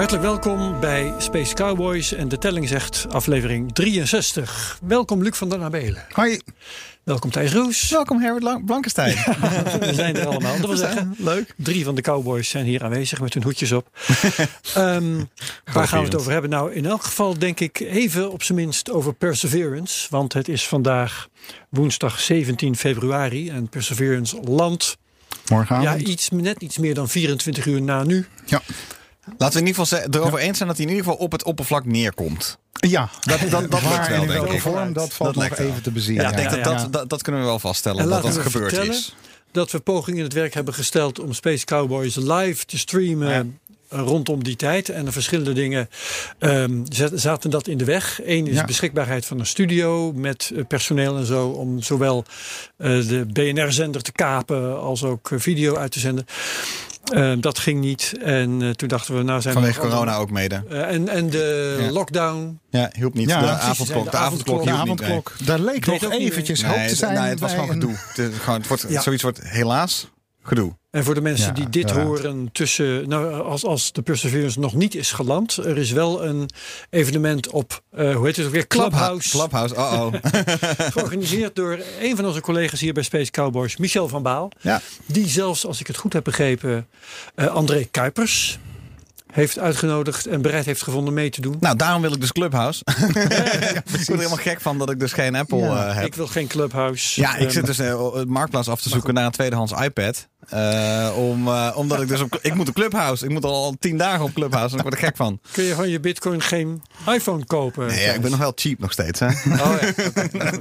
Hartelijk welkom bij Space Cowboys en de telling zegt aflevering 63. Welkom Luc van der Nabelen. Hoi. Welkom Thijs Roes. Welkom Herbert Blankenstein. We zijn er allemaal. Dat wil zeggen, Leuk. drie van de Cowboys zijn hier aanwezig met hun hoedjes op. Ehm, waar gaan we het over hebben? Nou, in elk geval denk ik even op zijn minst over Perseverance. Want het is vandaag woensdag 17 februari en Perseverance landt Morgenavond. ja, iets, net iets meer dan 24 uur na nu. Ja. Laten we in ieder geval erover eens zijn dat hij in ieder geval op het oppervlak neerkomt. Ja, Dat, dat, dat wel, in denk welke ik. vorm, dat valt Dat nog wel. even te bezien. Ja, Ja, ik denk ja. dat, dat, dat, dat kunnen we wel vaststellen En dat laten dat we gebeurd vertellen is. dat we pogingen in het werk hebben gesteld om Space Cowboys live te streamen. Rondom die tijd. En de verschillende dingen ehm, zat- zaten dat in de weg. Eén is Ja. de beschikbaarheid van een studio met eh, personeel en zo. Om zowel eh, de BNR-zender te kapen als ook eh, video uit te zenden. Ehm, dat ging niet. En eh, toen dachten we, nou zijn Vanwege corona ook mede. Eh, en, en de Ja. lockdown. Ja, hielp niet. Ja, de, avondklok, de de avondklok. De hielp niet. nee. avondklok, daar leek nog eventjes Nee, hoop te zijn. nee, het was gewoon een- gedoe. Het, gewoon, het wordt, Ja. Zoiets wordt helaas gedoe. En voor de mensen Ja, die dit ja. horen tussen, nou, als, als de Perseverance nog niet is geland, er is wel een evenement op, eh, hoe heet het ook weer, Clubhouse, Clubhouse, oh oh. georganiseerd door een van onze collega's hier bij Space Cowboys, Michel van Baal. ja. Die zelfs, als ik het goed heb begrepen, eh, André Kuipers heeft uitgenodigd en bereid heeft gevonden mee te doen. Nou, daarom wil ik dus Clubhouse. ik word er helemaal gek van dat ik dus geen Apple Ja. eh, heb. Ik wil geen Clubhouse. Ja, ik zit dus het marktplaats af te zoeken naar een tweedehands iPad. Eh, om, omdat ik dus op, ik moet op Clubhouse. Ik moet al tien dagen op Clubhouse en ik word er gek van. Kun je van je bitcoin geen iPhone kopen? Nee, ja, ik ben nog wel cheap nog steeds. Hè? Oh, ja.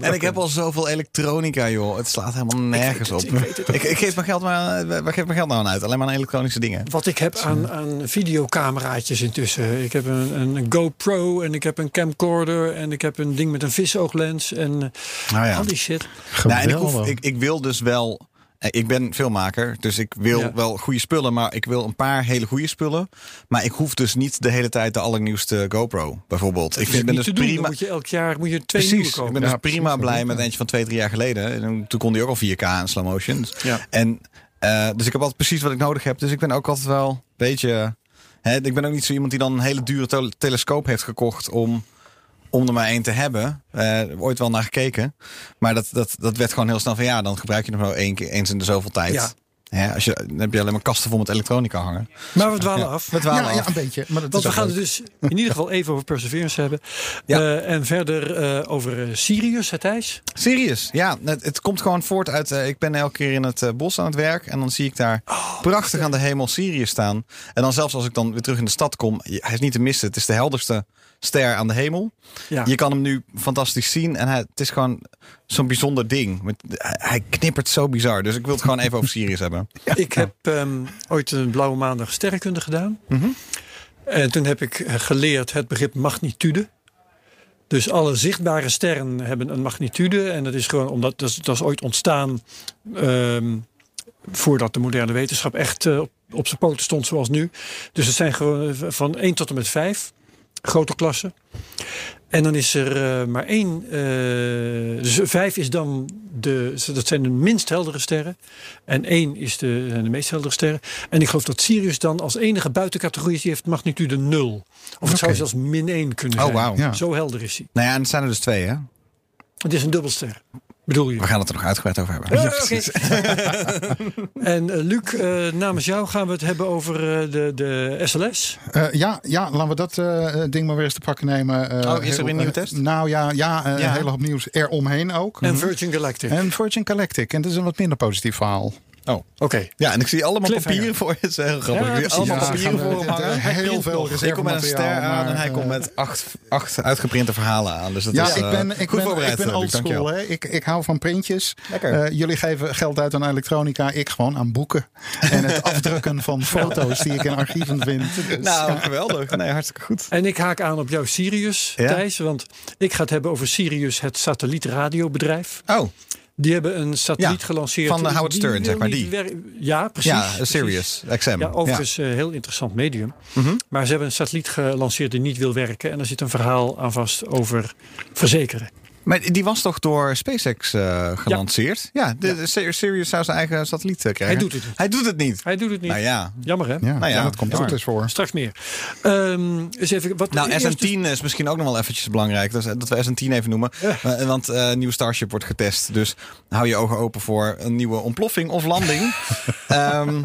en ik heb al zoveel elektronica, joh. Het slaat helemaal nergens het, op. ik. Ik, ik geef mijn geld maar, waar geef mijn geld nou aan uit? Alleen maar aan elektronische dingen. Wat ik heb aan, aan videocameraatjes intussen. Ik heb een, een GoPro en ik heb een camcorder en ik heb een ding met een visooglens en eh, Nou ja. al die shit. Nou, en ik, hoef, ik, ik wil dus wel. eh, Ik ben filmmaker, dus ik wil Ja. wel goede spullen, maar ik wil een paar hele goede spullen. Maar ik hoef dus niet de hele tijd de allernieuwste GoPro, bijvoorbeeld. Ik Ik vind, ben dus doen. Dan prima. moet je elk jaar moet je twee nieuwe Precies, ik kopen. ben dus Ja, prima precies, blij met eentje van twee, drie jaar geleden. En toen- kon die ook al 4K in slow motion. Dus, Ja. en, eh, dus ik heb altijd precies wat ik nodig heb. Dus ik ben ook altijd wel een beetje... Ik ben ook niet zo iemand die dan een hele dure tel- telescoop heeft gekocht om, om er maar één te hebben. Eh, ooit wel naar gekeken. Maar dat, dat, dat werd gewoon heel snel van ja, dan gebruik je hem nou één keer, eens in de zoveel tijd. Ja. Hè, als je, dan heb je alleen maar kasten vol met elektronica hangen. Maar we dwalen af. We dwalen Ja, af. ja, een beetje. Maar dat Want is we gaan het dus in ieder geval even over Perseverance hebben. Ja. Eh, en verder eh, over eh, Sirius, hè, Thijs. Serieus? Ja, het, het komt gewoon voort uit. ik ben elke keer in het bos aan het werk. En dan zie ik daar prachtig aan de hemel Sirius staan. En dan zelfs als ik dan weer terug in de stad kom. Hij is niet te missen. Het is de helderste ster aan de hemel. Ja. Je kan hem nu fantastisch zien. En hij, het is gewoon zo'n bijzonder ding. Met, hij, knippert zo bizar. Dus ik wil het gewoon even over Sirius hebben. Ik heb ehm, ooit een blauwe maandag sterrenkunde gedaan. Mhm. En toen heb ik geleerd het begrip magnitude. Dus alle zichtbare sterren hebben een magnitude. En dat is gewoon omdat dat is, dat is ooit ontstaan ehm, voordat de moderne wetenschap echt eh, op, op zijn poten stond zoals nu. Dus het zijn gewoon eh, van 1 tot en met 5 grote klassen. En dan is er eh, maar één. eh, dus vijf is dan de. Dat zijn de minst heldere sterren. En één is de, zijn de meest heldere sterren. En ik geloof dat Sirius dan als enige buitencategorie is. Die heeft magnitude 0. Of het zou zelfs min 1 kunnen Oh, zijn. wauw. Ja. Zo helder is hij. Nou ja, en er zijn er dus twee, hè? Het is een dubbelster. Bedoel je? We gaan het er nog uitgebreid over hebben. Ja, en eh, Luc, eh, namens jou gaan we het hebben over eh, de, de SLS. Eh, ja, ja, laten we dat eh, ding maar weer eens te pakken nemen. Eh, Oh, is er weer een nieuwe test? nou ja, ja, eh, Ja. een hele hoop nieuws eromheen ook. En Virgin Galactic. En Virgin Galactic. En dat is een wat minder positief verhaal. Oh. Oké. Ja, en ik zie allemaal papieren voor je. Het is heel grappig. Ja, ik zie precies. allemaal Ja, papieren voor hem hangen. het- heel veel. Ik kom met een ster aan en hij komt eh, met acht, acht uitgeprinte verhalen aan. Dus dat Ja, is, ik eh, ben, ik goed ben, voorbereid. ik ben eh, Luc, old school. dankjewel. Hè? Ik, ik hou van printjes. Lekker. Eh, jullie geven geld uit aan elektronica. Ik gewoon aan boeken. En het afdrukken van foto's die ik in archieven vind. Dus, Nou, geweldig. Nee, hartstikke goed. En ik haak aan op jouw Sirius, Ja? Thijs. Want ik ga het hebben over Sirius, het satellietradiobedrijf. Oh, Die hebben een satelliet Ja, gelanceerd. van de Howard Stern, zeg maar, die. Ja, precies. ja, precies. Sirius XM. Ja, overigens een heel interessant medium. Mhm. Maar ze hebben een satelliet gelanceerd die niet wil werken. En er zit een verhaal aan vast over verzekeren. Maar die was toch door SpaceX eh, gelanceerd? Ja, de, de Sir- Sirius zou zijn eigen satelliet eh, krijgen. Hij doet het niet. Hij doet het niet. Hij doet het niet. Nou ja. Jammer hè? Ja, Nou ja, ja, dat komt jammer. goed eens voor. Straks meer. Ehm eens even, wat Nou, eerst- SN10 is misschien ook nog wel eventjes belangrijk. Dus, dat we SN10 even noemen. Ja. Eh, want eh, een nieuwe Starship wordt getest. Dus hou je ogen open voor een nieuwe ontploffing of landing. Ehm,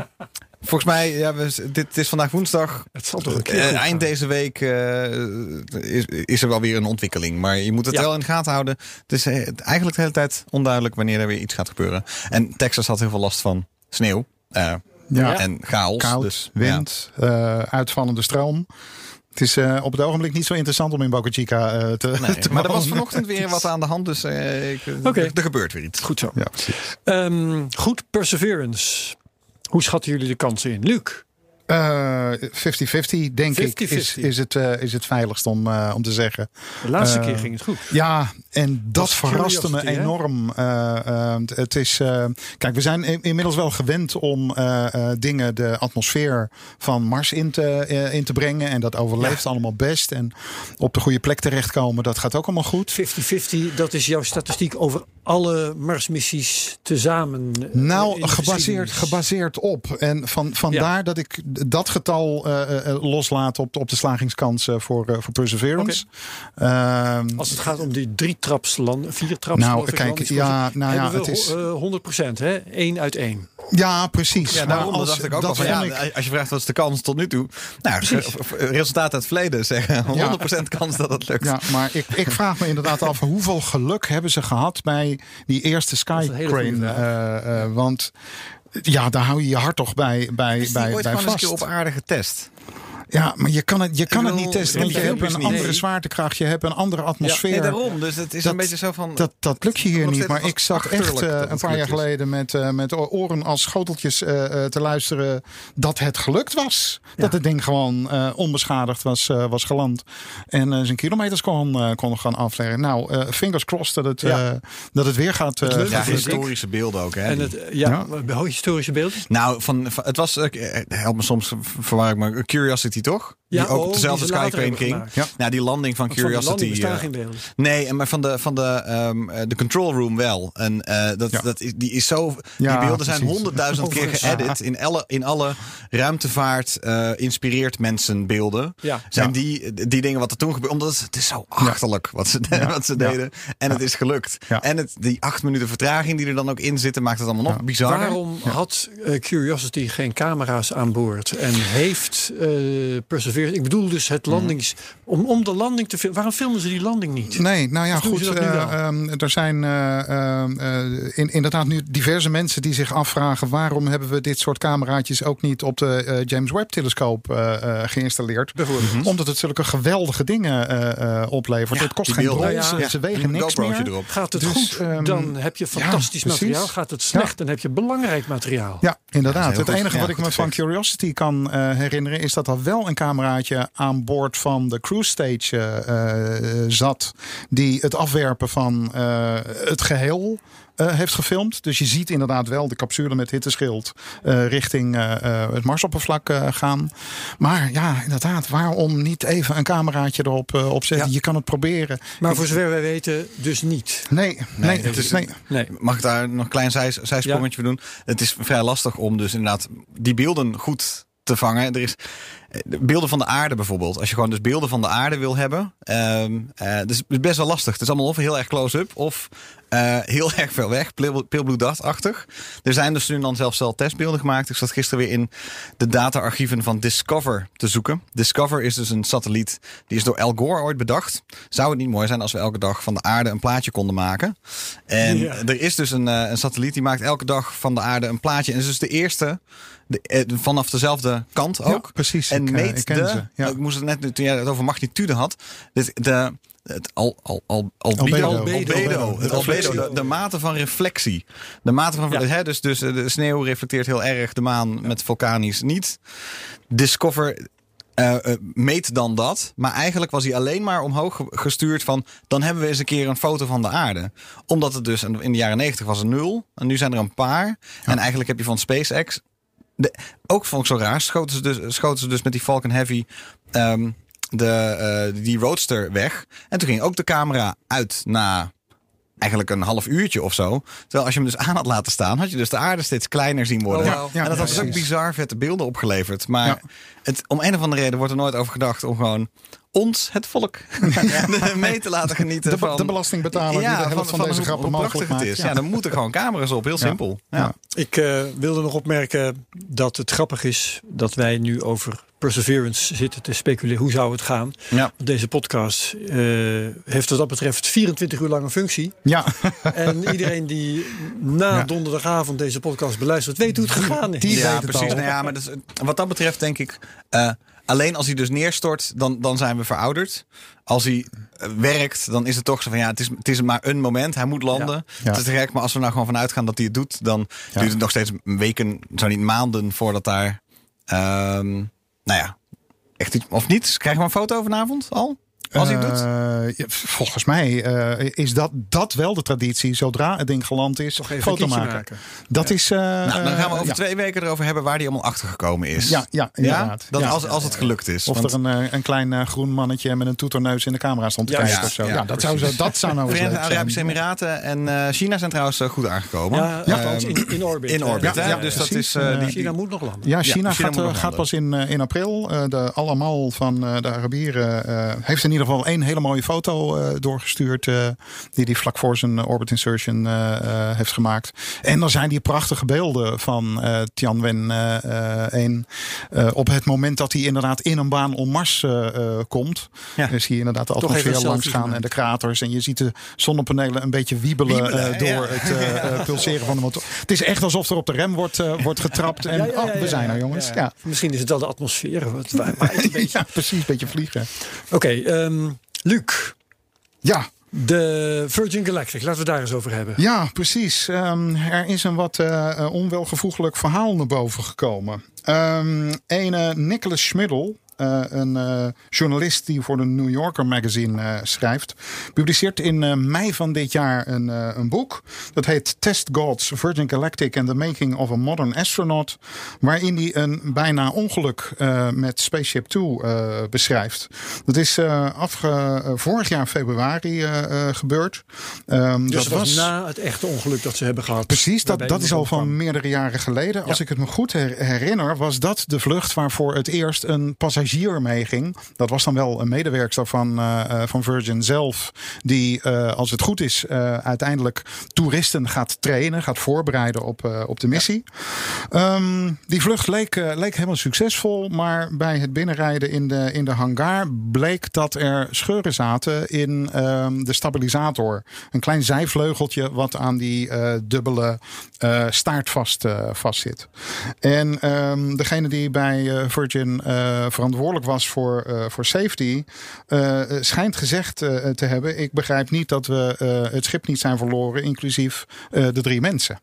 volgens mij, ja, we, dit is vandaag woensdag. Het zal toch een keer Eh, goed eind gaan. deze week eh, is, is er wel weer een ontwikkeling. Maar je moet het Ja. wel in de gaten houden. Het is eh, eigenlijk de hele tijd onduidelijk wanneer er weer iets gaat gebeuren. En Texas had heel veel last van sneeuw. eh, Ja. En chaos. Koud, dus, wind, eh, uitvallende stroom. Het is eh, op het ogenblik niet zo interessant om in Boca Chica eh, te, Ja. Nee, te maar er was vanochtend weer wat aan de hand. Dus eh, ik, Oké. er, er gebeurt weer iets. Goed zo. Ja. Ehm, goed, Perseverance. Hoe schatten jullie de kansen in? Luc? Eh, 50-50 denk ik is, 50-50. is, het, eh, is het veiligst om, eh, om te zeggen. De laatste Eh, keer ging het goed. Ja, en dat verraste me enorm. Eh, eh, het is, eh, kijk, we zijn in- inmiddels wel gewend om eh, eh, dingen de atmosfeer van Mars in te, eh, in te brengen. En dat overleeft allemaal best. En op de goede plek terechtkomen, dat gaat ook allemaal goed. 50-50, dat is jouw statistiek over alle Marsmissies tezamen. eh, Nou, gebaseerd, gebaseerd op. En van, vandaar dat ik dat getal eh, eh, loslaat op, de- op de slagingskansen voor, eh, voor Perseverance. Ehm, Als het gaat om die drie traps land, vier traps. Nou, kijk, ja, nou ja, het is- ho- eh, 100 procent, hè? 1 uit 1. ja, precies. Ja, daarom als- dacht ik ook dat al van ja, ik- als je vraagt wat is de kans tot nu toe. Nou, resultaat uit het verleden zeggen 100% kans dat het lukt. Ja, maar ik, ik vraag me inderdaad af hoeveel geluk hebben ze gehad bij die eerste vraag. eh eh, want ja, daar hou je je hart toch bij, bij, Is bij, bij vast. op aarde getest? Ja, maar je kan het, je kan het niet testen. Want je hebt een andere Nee. zwaartekracht. Je hebt een andere atmosfeer. Nee, daarom. Dus het is Dat- een beetje zo van... Dat, dat lukt je hier niet. Maar ik zat echt eh, een paar jaar geleden met, eh, met oren als schoteltjes eh, eh, te luisteren dat het gelukt was. Dat het ding gewoon eh, onbeschadigd was, eh, was geland. En eh, zijn kilometers kon, eh, kon gaan afleggen. Nou, eh, fingers crossed dat het, Ja. eh, dat het weer gaat. eh, Het ja, historische beelden ook. Hè, En het, ja, Ja. historische beelden. Nou, van, van- het was, help me soms, verwar ik me, Curiosity toch? Ja, die ook oh, op dezelfde ze later Skycrane ging. Ja. Nou, die landing van Want van Curiosity. landing bestaan eh, beelden. Nee, en maar van de, van de, ehm, eh, de control room wel. En eh, dat, Ja. dat is, die is zo. Ja, die beelden zijn honderdduizend keer geëdit. In alle, in alle ruimtevaart eh, inspireert mensen beelden. Ja. Zijn die, die dingen wat er toen gebeurde. Omdat het, is zo achterlijk wat ze, wat ze deden. En het is gelukt. En het, die acht minuten vertraging die er dan ook in zitten, maakt het allemaal nog bizarder. Waarom had Curiosity geen camera's aan boord? En heeft eh Ik bedoel dus het landings... Om, om de landing te filmen... Waarom filmen ze die landing niet? Nee, nou ja, goed. dat eh, ehm, er zijn eh, ehm, eh, in, inderdaad nu diverse mensen die zich afvragen... waarom hebben we dit soort cameraatjes ook niet op de eh, James Webb-telescoop eh, eh, geïnstalleerd? Bijvoorbeeld. Omdat het zulke geweldige dingen eh, eh, oplevert. Ja, het kost geen Nou ja, ze- ze wegen niks meer. erop. Gaat het Dus, goed, ehm, dan heb je fantastisch materiaal. Gaat het slecht, dan heb je belangrijk materiaal. Ja, inderdaad. dat het goed. enige Ja, wat ik me van. Curiosity kan eh, herinneren... is dat er wel een cameraatje aan boord van de cruise stage eh, eh, zat... die het afwerpen van eh, het geheel eh, heeft gefilmd. Dus je ziet inderdaad wel de capsule met hitteschild... eh, richting eh, eh, het Marsoppervlak eh, gaan. Maar ja, inderdaad, waarom niet even een cameraatje erop opzetten? Ja. Je kan het proberen. Maar voor zover wij weten, dus niet. Nee, nee, het is- nee. Nee. Mag ik daar nog een klein zij, zijsprongetje voor doen? Het is vrij lastig om dus inderdaad die beelden goed te vangen. Er is, beelden van de aarde bijvoorbeeld. Als je gewoon dus beelden van de aarde wil hebben. eh, dat is best wel lastig. Het is allemaal of heel erg close-up of eh, heel erg ver weg. Pale Dot-achtig. Er zijn dus nu dan zelfs al testbeelden gemaakt. Ik zat gisteren weer in de data-archieven van Discover te zoeken. Discover is dus een satelliet. Die is door Al Gore ooit bedacht. Zou het niet mooi zijn als we elke dag van de aarde een plaatje konden maken? En Ja. er is dus een, eh, een satelliet die maakt elke dag van de aarde een plaatje. En is dus de eerste de, eh, vanaf dezelfde kant ook. Ja, precies. En Ik, meet ik de. ze, ja. Ik moest het net toen jij het over magnitude had. Dit, de, het al, al, al, albedo, Albedo. albedo, het albedo, de, de mate van reflectie. De mate van Ja. hè, dus, dus eh, de sneeuw reflecteert heel erg, de maan met vulkanisch niet. Discover eh, eh, meet dan dat. Maar eigenlijk was hij alleen maar omhoog ge- gestuurd van... dan hebben we eens een keer een foto van de aarde. Omdat het dus in de jaren 90 was een nul. En nu zijn er een paar. En eigenlijk heb je van SpaceX... De, ook vond ik zo raar. Schoten ze dus, schoten ze dus met die Falcon Heavy... ehm, de, eh, die roadster weg. En toen ging ook de camera uit na eigenlijk een half uurtje of zo. Terwijl als je hem dus aan had laten staan... had je dus de aarde steeds kleiner zien worden. Oh. Ja, en dat had dus ook bizar vette beelden opgeleverd. Maar het, om een of andere reden wordt er nooit over gedacht... om gewoon ons, het volk, mee te laten genieten De, van... de belastingbetaler die de helft van, deze hoe- grappen hoe mogelijk prachtig maakt. het is. Ja. dan moeten gewoon camera's op. Heel simpel. Ja. Ja. Ik eh, wilde nog opmerken dat het grappig is dat wij nu over Perseverance zitten te speculeren. Hoe zou het gaan? Ja. Deze podcast eh, heeft wat dat betreft 24 uur lang een functie. Ja, En iedereen die na Ja. donderdagavond deze podcast beluistert, weet hoe het gegaan is. die ja, weet het precies. al. Nou ja, maar dat is- wat dat betreft denk ik... eh, alleen als hij dus neerstort, dan, dan zijn we verouderd. Als hij eh, werkt, dan is het toch zo van... ja, het is, het is maar een moment. Hij moet landen. Ja. Het is te gek, maar als we nou gewoon vanuit gaan dat hij het doet... dan Ja. duurt het nog steeds weken, zo niet maanden... voordat daar... ehm, nou ja, echt iets... Of niet? Krijgen we een foto vanavond al? Als hij het doet? Eh, volgens mij eh, is dat, dat wel de traditie. Zodra het ding geland is, Toch even foto een maken. maken. Dat is. eh, nou, dan gaan we over ja. twee weken erover hebben... waar hij allemaal achter gekomen is. Ja, ja, inderdaad. Dat Ja. als, als het gelukt is. Of Want- er een, een klein groen mannetje met een toeterneus in de camera stond te Ja, kijken ja, of zo. ja, Ja, dat, zou, zo, dat zou nou eens Verenigde Arabische. Emiraten en eh, China zijn trouwens goed aangekomen. Ja, in, in orbit. in orbit? Ja, dus dat is... die, China moet nog landen. Ja, China, gaat, pas in, in april. Eh, de allemaal van eh, de Arabieren eh, heeft in ieder geval één hele mooie foto eh, doorgestuurd. eh, die hij vlak voor zijn eh, orbit insertion heeft gemaakt. En dan zijn die prachtige beelden van Tianwen eh, eh, 1. eh, op het moment dat hij inderdaad in een baan om Mars komt. Ja. Zie je inderdaad de een atmosfeer langs gaan en de kraters. En je ziet de zonnepanelen een beetje wiebelen, Wiebelen, door ja. het pulseren van de motor. Het is echt alsof er op de rem wordt, wordt getrapt. En Ja, oh, we zijn er jongens. ja. Misschien is het wel de atmosfeer. Het wa- waait een beetje. Ja, precies. Beetje vliegen. Oké, ehm, Luc. Ja, De Virgin Galactic, laten we het daar eens over hebben. ja precies. Ehm, er is een wat eh, onwelgevoeglijk verhaal naar boven gekomen. Ehm ene Nicholas Schmidl, eh, een eh, journalist die voor de New Yorker magazine eh, schrijft, publiceert in mei van dit jaar een, een boek. Dat heet Test Gods, Virgin Galactic and the Making of a Modern Astronaut. Waarin hij een bijna ongeluk met Spaceship Two beschrijft. Dat is afge, vorig jaar februari gebeurd. Ehm, Dus dat was na het echte ongeluk dat ze hebben gehad. Precies, dat, dat is al van meerdere jaren geleden. Als Ja. ik het me goed her- herinner, was dat de vlucht waarvoor het eerst een passagier meeging. Dat was dan wel een medewerkster van, eh, eh, van Virgin zelf, die, eh, als het goed is, uiteindelijk toeristen gaat trainen, gaat voorbereiden op, op de missie. Ehm, die vlucht leek, leek helemaal succesvol, maar bij het binnenrijden in de, in de hangar bleek dat er scheuren zaten in ehm, de stabilisator. Een klein zijvleugeltje wat aan die dubbele staart vast, eh, vastzit. En ehm, degene die bij Virgin eh, verantwoordelijk was voor, eh, voor safety, eh, schijnt gezegd eh, te hebben: Ik begrijp niet dat we het schip niet zijn verloren, inclusief de drie mensen.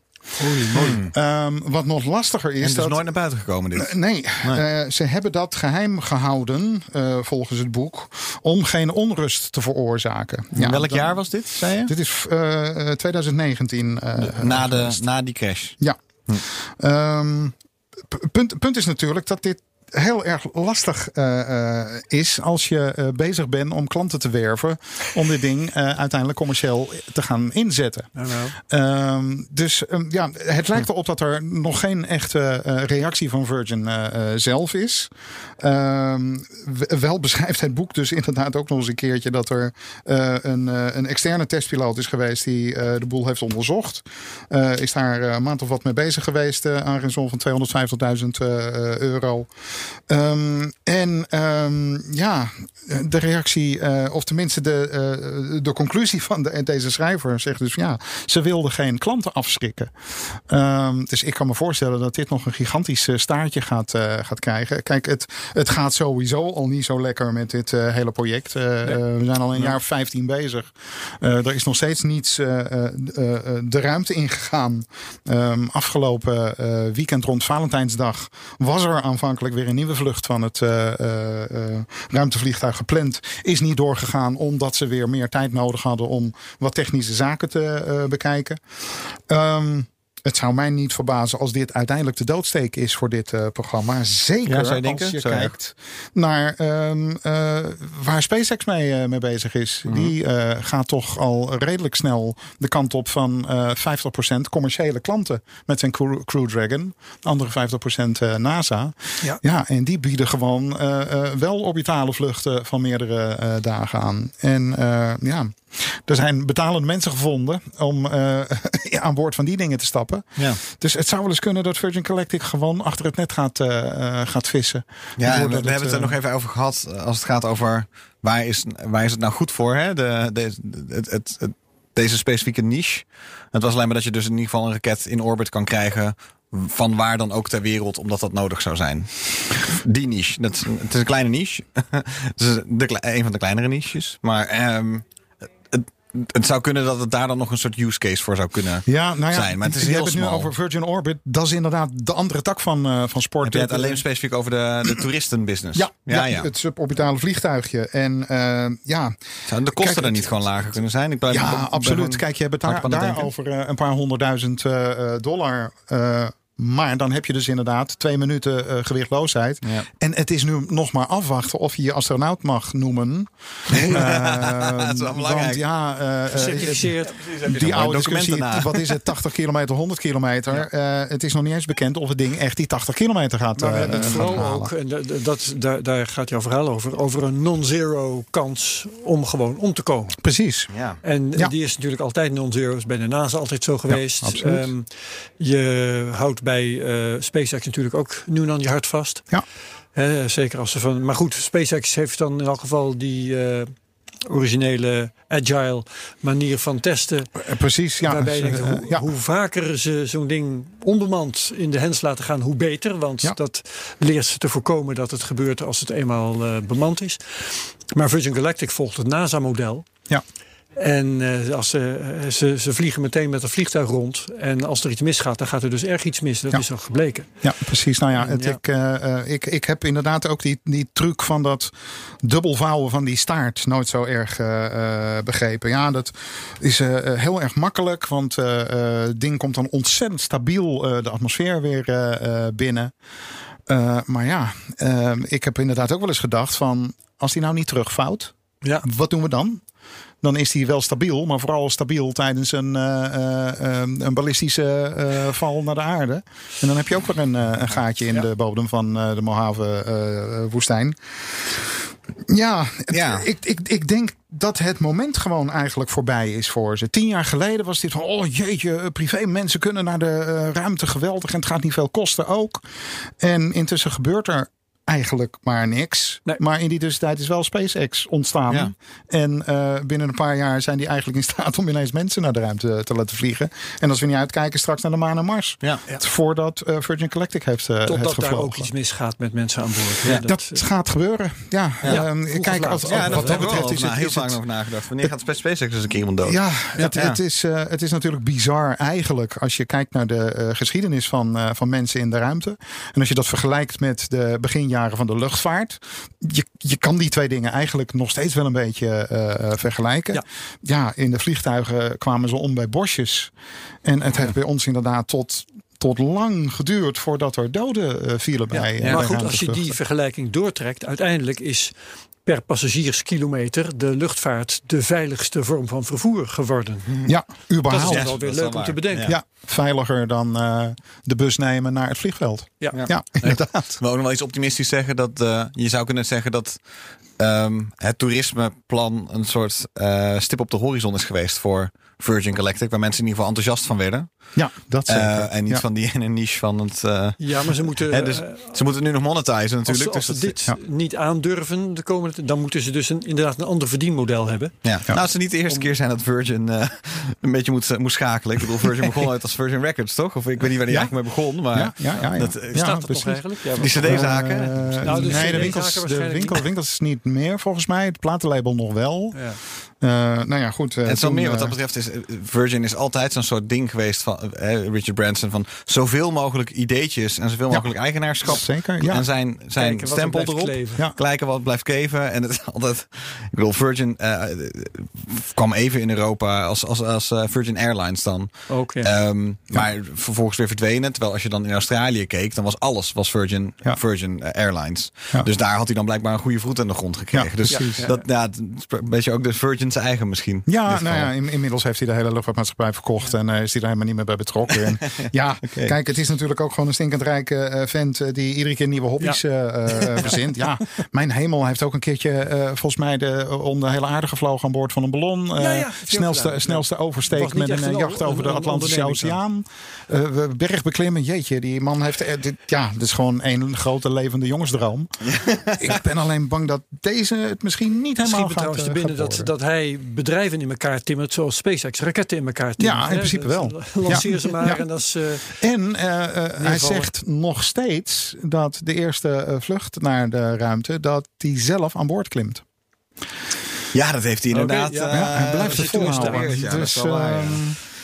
Ehm, wat nog lastiger is en dus dat. nooit naar buiten gekomen dit. Nee, eh, ze hebben dat geheim gehouden, eh, volgens het boek, om geen onrust te veroorzaken. Ja, Welk dan- jaar was dit, zei je? Dit is eh, eh, 2019. eh, na, de, na die crash. Ja. Ehm, p- punt, punt is natuurlijk dat dit heel erg lastig eh, eh, is als je eh, bezig bent om klanten te werven. Om dit ding uiteindelijk commercieel te gaan inzetten. Ehm, dus ehm, ja, het lijkt erop dat er nog geen echte reactie van Virgin zelf is. Ehm, wel beschrijft het boek dus inderdaad ook nog eens een keertje dat er een, een externe testpiloot is geweest die de boel heeft onderzocht. Is daar een maand of wat mee bezig geweest uh, aan van 250.000 eh, euro. Ehm, en ehm, ja, de reactie, eh, of tenminste de, eh, de conclusie van de, deze schrijver zegt dus ja, ze wilden geen klanten afschrikken. Ehm, dus ik kan me voorstellen dat dit nog een gigantisch eh, staartje gaat, gaat krijgen. Kijk, het, het gaat sowieso al niet zo lekker met dit hele project. We zijn al een jaar of 15 bezig. Er is nog steeds niets de ruimte ingegaan. Afgelopen weekend rond Valentijnsdag was er aanvankelijk weer een nieuwe vlucht van het eh, eh, eh, ruimtevliegtuig gepland. Is niet doorgegaan omdat ze weer meer tijd nodig hadden om wat technische zaken te bekijken. Ehm, het zou mij niet verbazen als dit uiteindelijk de doodsteek is voor dit eh, programma. Zeker Ja, denken? als je kijkt naar ehm, eh, waar SpaceX mee, eh, mee bezig is. Mhm. Die gaat toch al redelijk snel de kant op van eh 50% commerciële klanten met zijn Crew, Crew Dragon. Andere 50% eh, NASA. Ja. ja, en die bieden gewoon wel orbitale vluchten van meerdere dagen aan. En ja, er zijn betalende mensen gevonden om aan boord van die dingen te stappen. Ja. Dus het zou wel eens kunnen dat Virgin Galactic gewoon achter het net gaat, eh, eh, gaat vissen. Ja, we, hebben het er eh, nog even over gehad. eh, Als het gaat over waar is, waar is het nou goed voor? Hè? De, de, het, het, het- deze specifieke niche. Het was alleen maar dat je dus in ieder geval een raket in orbit kan krijgen. Van waar dan ook ter wereld, omdat dat nodig zou zijn. Die niche. Dat is, een- het is een kleine niche. het is de, een van de kleinere niches. Maar ehm, het, zou kunnen dat het daar dan nog een soort use case voor zou kunnen Ja, nou ja, zijn. Maar het is je heel hebt het nu over Virgin Orbit. Dat is inderdaad de andere tak van, eh, van sport. Heb je het Het, alleen specifiek over de, de toeristenbusiness? ja, ja, ja, het suborbitale vliegtuigje. En eh, ja, Zouden de kosten Kijk, er niet gewoon lager kunnen zijn? Ik ja absoluut. Kijk, je hebt het daar, daarover eh, een paar honderdduizend eh, eh, dollar. Maar dan heb je dus inderdaad twee minuten eh, gewichtloosheid. Ja. En het is nu nog maar afwachten of je je astronaut mag noemen. Eh, Dat is wel belangrijk. Want ja, Gecertificeerd. die oude discussie, wat is het, 80 kilometer, 100 kilometer? Het is nog niet eens bekend of het ding echt die 80 kilometer gaat, Maar we hebben het gaat vooral halen. ook, en dat, dat, daar, daar gaat jouw verhaal over, over een non-zero kans om gewoon om te komen. Precies. Ja. En Ja. die is natuurlijk altijd non-zero. Is bij de NASA altijd zo geweest. absoluut. Ehm, je houdt bij eh, SpaceX natuurlijk ook nu dan je hart vast. Ja. Zeker als ze van. Maar goed, SpaceX heeft dan in elk geval die eh, originele agile manier van testen. Eh, precies, ja. waarbij je Eh, denkt, hoe, ja. hoe vaker ze zo'n ding onbemand in de hens laten gaan, hoe beter. Want Ja. dat leert ze te voorkomen dat het gebeurt als het eenmaal bemand is. Maar Virgin Galactic volgt het NASA-model. Ja. En eh, als ze, eh, ze, ze vliegen meteen met een vliegtuig rond. En als er iets misgaat, dan gaat er dus erg iets mis. Dat Ja. is al gebleken. Ja, precies. Nou ja, het, Ja. Ik, eh, ik, ik heb inderdaad ook die, die truc van dat dubbelvouwen van die staart nooit zo erg begrepen. Ja, dat is heel erg makkelijk, want het ding komt dan ontzettend stabiel de atmosfeer weer binnen. Maar ja, ik heb inderdaad ook wel eens gedacht van, als die nou niet terugvouwt, Ja. wat doen we dan? Dan is die wel stabiel, maar vooral stabiel tijdens een, eh, eh, eh, een ballistische eh, val naar de aarde. En dan heb je ook weer een, een gaatje in Ja. de bodem van de Mojave-woestijn. ja, het- Ja. Ik, ik, ik denk dat het moment gewoon eigenlijk voorbij is voor ze. Tien jaar geleden was dit van, oh jeetje, privé mensen kunnen naar de ruimte geweldig en het gaat niet veel kosten ook. En intussen gebeurt er eigenlijk maar niks. Nee. Maar in die tussentijd is wel SpaceX ontstaan. Ja. En eh, binnen een paar jaar zijn die eigenlijk in staat om ineens mensen naar de ruimte te laten vliegen. En als we niet uitkijken, straks naar de maan en Mars. Ja. Voordat eh, Virgin Galactic heeft, uh, heeft Totdat daar gevlogen. ook iets misgaat met mensen aan boord. Ja, Ja, dat gaat gebeuren. Ja, Ja, ehm, kijk, als, Ja, wat dat dat hebben we betreft al is het, heel is vaak het, over nagedacht. Wanneer gaat SpaceX dus een keer iemand dood? Ja, het, is, eh, het is natuurlijk bizar eigenlijk als je kijkt naar de eh, geschiedenis van, eh, van mensen in de ruimte. En als je dat vergelijkt met de beginjaren van de luchtvaart. Je, je kan die twee dingen eigenlijk nog steeds wel een beetje eh, eh, vergelijken. Ja. Ja. in de vliegtuigen kwamen ze om bij bosjes. En het heeft bij ons inderdaad tot tot lang geduurd voordat er doden eh, vielen bij. eh, maar bij goed, als je die vergelijking doortrekt, uiteindelijk is per passagierskilometer de luchtvaart de veiligste vorm van vervoer geworden. Ja, Dat is überhaupt. toch Ja, wel weer dat is leuk om te bedenken. Ja. veiliger dan eh, de bus nemen naar het vliegveld. Ja. Ja, inderdaad. Ik wil ook nog wel iets optimistisch zeggen. Dat, eh, je zou kunnen zeggen dat ehm, het toerismeplan een soort eh, stip op de horizon is geweest voor Virgin Galactic. Waar mensen in ieder geval enthousiast van werden. Ja, dat zeker. Eh, en niet Ja. van die ene niche van het... eh, Ja, maar ze moeten. hè, dus, eh, ze moeten nu nog monetizen als, natuurlijk. ze- als ze dus dit dat- ja. niet aandurven de komende dan moeten ze dus een, inderdaad een ander verdienmodel hebben. Ja. Nou, het is niet de eerste keer zijn dat Virgin eh, een beetje moet, moet schakelen. Ik bedoel, Virgin begon uit als Virgin Records, toch? Of ik weet niet waar die Ja. eigenlijk mee begon. Maar ja, ja, ja, ja. dat, Ja, Staat dat precies. nog eigenlijk? Ja, die cd-zaken. Nou, de nee, de winkels, de winkel, niet. winkels niet meer volgens mij. Het platenlabel nog wel. Ja. Eh, nou ja, goed. En het is wel toen, meer wat dat betreft. Is, Virgin is altijd zo'n soort ding geweest van eh, Richard Branson. Van zoveel mogelijk ideetjes en zoveel Ja. mogelijk eigenaarschap. Zeker, ja. En zijn, zijn Kijken stempel erop. Ja. Kijken wat blijft kleven. En het is altijd. Ik bedoel, Virgin eh, kwam even in Europa als, als, als eh, Virgin Airlines dan. Ook, ja. Ehm, Maar vervolgens weer verdwenen. Terwijl als je dan in Australië keek, dan was alles was Virgin, Ja. Virgin eh, Airlines. Ja. Dus daar had hij dan blijkbaar een goede voet aan de grond gekregen. Ja, dus dat ja, een beetje ook de Virgin's eigen misschien. Ja, nou ja, in- inmiddels heeft hij de hele luchtvaartmaatschappij verkocht en eh, is hij er helemaal niet meer bij betrokken. En, ja, kijk, het is natuurlijk ook gewoon een stinkend rijke eh, vent eh, die iedere keer nieuwe hobby's eh, eh, verzint. Ja, mijn hemel heeft ook een keertje volgens mij de, om de hele aarde gevlogen aan boord van een ballon. Ja, ja, snelste, snelste oversteek met een, een jacht over de Atlantische Oceaan. Eh, berg beklimmen, jeetje, die man heeft, dit, ja, dit is gewoon een grote levende jongensdroom. Ik ben alleen bang dat deze het misschien niet helemaal me gaat, trouwens te binnen gaat dat, dat hij bedrijven in elkaar timmert zoals SpaceX raketten in elkaar timmert. Ja, in principe wel. Lanceer Ja. ze maar Ja. en dat is... eh, En eh, eh, hij zegt nog steeds dat de eerste vlucht naar de ruimte, dat hij zelf aan boord klimt. Ja, dat heeft hij inderdaad. Oké, ja. eh, Ja, hij blijft dat het volhouden. ja, dus, ehm,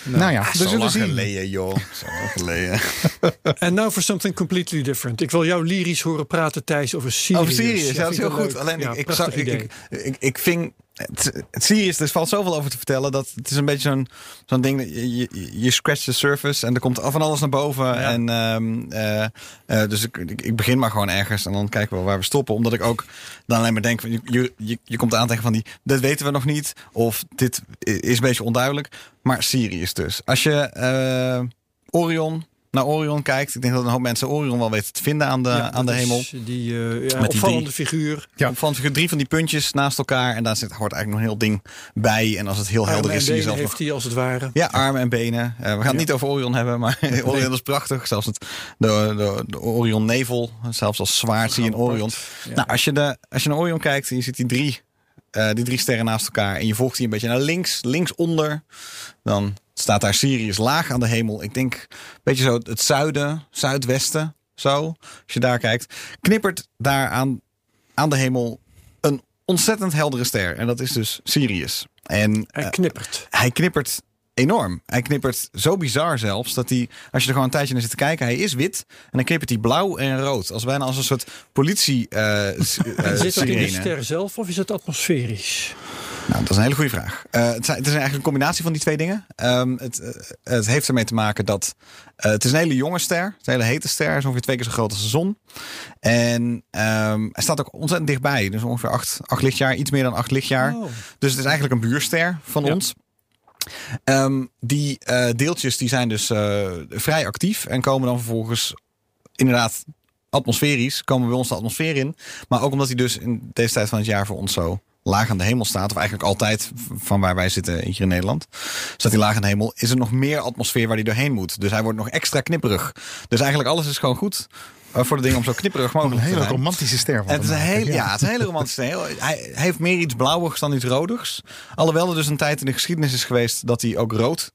nou ja, we Zo zullen lang zien. geleden, joh. Zo lang geleden. En now for something completely different. Ik wil jou lyrisch horen praten, Thijs, over Sirius. Over Sirius, ja, dat is vind heel goed. leuk. Alleen Ja, ik, ik, idee. ik, ik, ik ving. Het, het Sirius, er valt zoveel over te vertellen. Dat het is een beetje zo'n zo'n ding. dat Je, je, je scratcht de surface en er komt van alles naar boven. En, ehm, eh, eh, dus ik, ik, begin maar gewoon ergens en dan kijken we wel waar we stoppen. Omdat ik ook dan alleen maar denk: van, je, je, je, komt aan tegen van die. Dit weten we nog niet. Of dit is een beetje onduidelijk. Maar Sirius dus. Als je eh, Orion naar Orion kijkt. Ik denk dat een hoop mensen Orion wel weten te vinden aan de, Ja, aan de hemel. Die uh, ja, Met die opvallende figuur. Ja. Van drie van die puntjes naast elkaar. En daar zit, hoort eigenlijk nog een heel ding bij. En als het heel helder Armen is, en benen heeft hij als het ware. Ja, armen en benen. Eh, we gaan het Ja. niet over Orion hebben, maar Orion is prachtig. Zelfs het, de, de, de Orion Nevel, zelfs als zwaard zie je in Orion. Nou, als je, de, als je naar Orion kijkt en je ziet die drie, eh, die drie sterren naast elkaar. En je volgt die een beetje naar links, linksonder. Dan staat daar Sirius laag aan de hemel. Ik denk een beetje zo het zuiden, zuidwesten. Zo, als je daar kijkt. Knippert daar aan, aan de hemel een ontzettend heldere ster. En dat is dus Sirius. En Hij eh, knippert. hij knippert enorm. Hij knippert zo bizar zelfs dat hij, als je er gewoon een tijdje naar zit te kijken, hij is wit en dan knippert hij blauw en rood. Als bijna als een soort politie eh eh, Zit dat in de sirene. ster zelf of is het atmosferisch? Nou, dat is een hele goede vraag. Eh, het, zijn- het is eigenlijk een combinatie van die twee dingen. Ehm, het, eh, het heeft ermee te maken dat eh, het is een hele jonge ster. Het is een hele hete ster. Is ongeveer twee keer zo groot als de zon. En ehm, hij staat ook ontzettend dichtbij. Dus ongeveer acht, acht lichtjaar, iets meer dan acht lichtjaar. Oh. Dus het is eigenlijk een buurster van Ja. ons. Ehm, die deeltjes die zijn dus vrij actief en komen dan vervolgens inderdaad atmosferisch, komen bij ons de atmosfeer in. Maar ook omdat hij dus in deze tijd van het jaar voor ons zo laag aan de hemel staat, of eigenlijk altijd van waar wij zitten hier in Nederland, staat hij laag aan de hemel, is er nog meer atmosfeer waar hij doorheen moet. Dus hij wordt nog extra knipperig. Dus eigenlijk alles is gewoon goed eh, voor de dingen om zo knipperig Een mogelijk te hele zijn. romantische ster. Het is een hele, ja. het is een hele romantische ster. Hij heeft meer iets blauwigs dan iets rodigs. Alhoewel er dus een tijd in de geschiedenis is geweest dat hij ook rood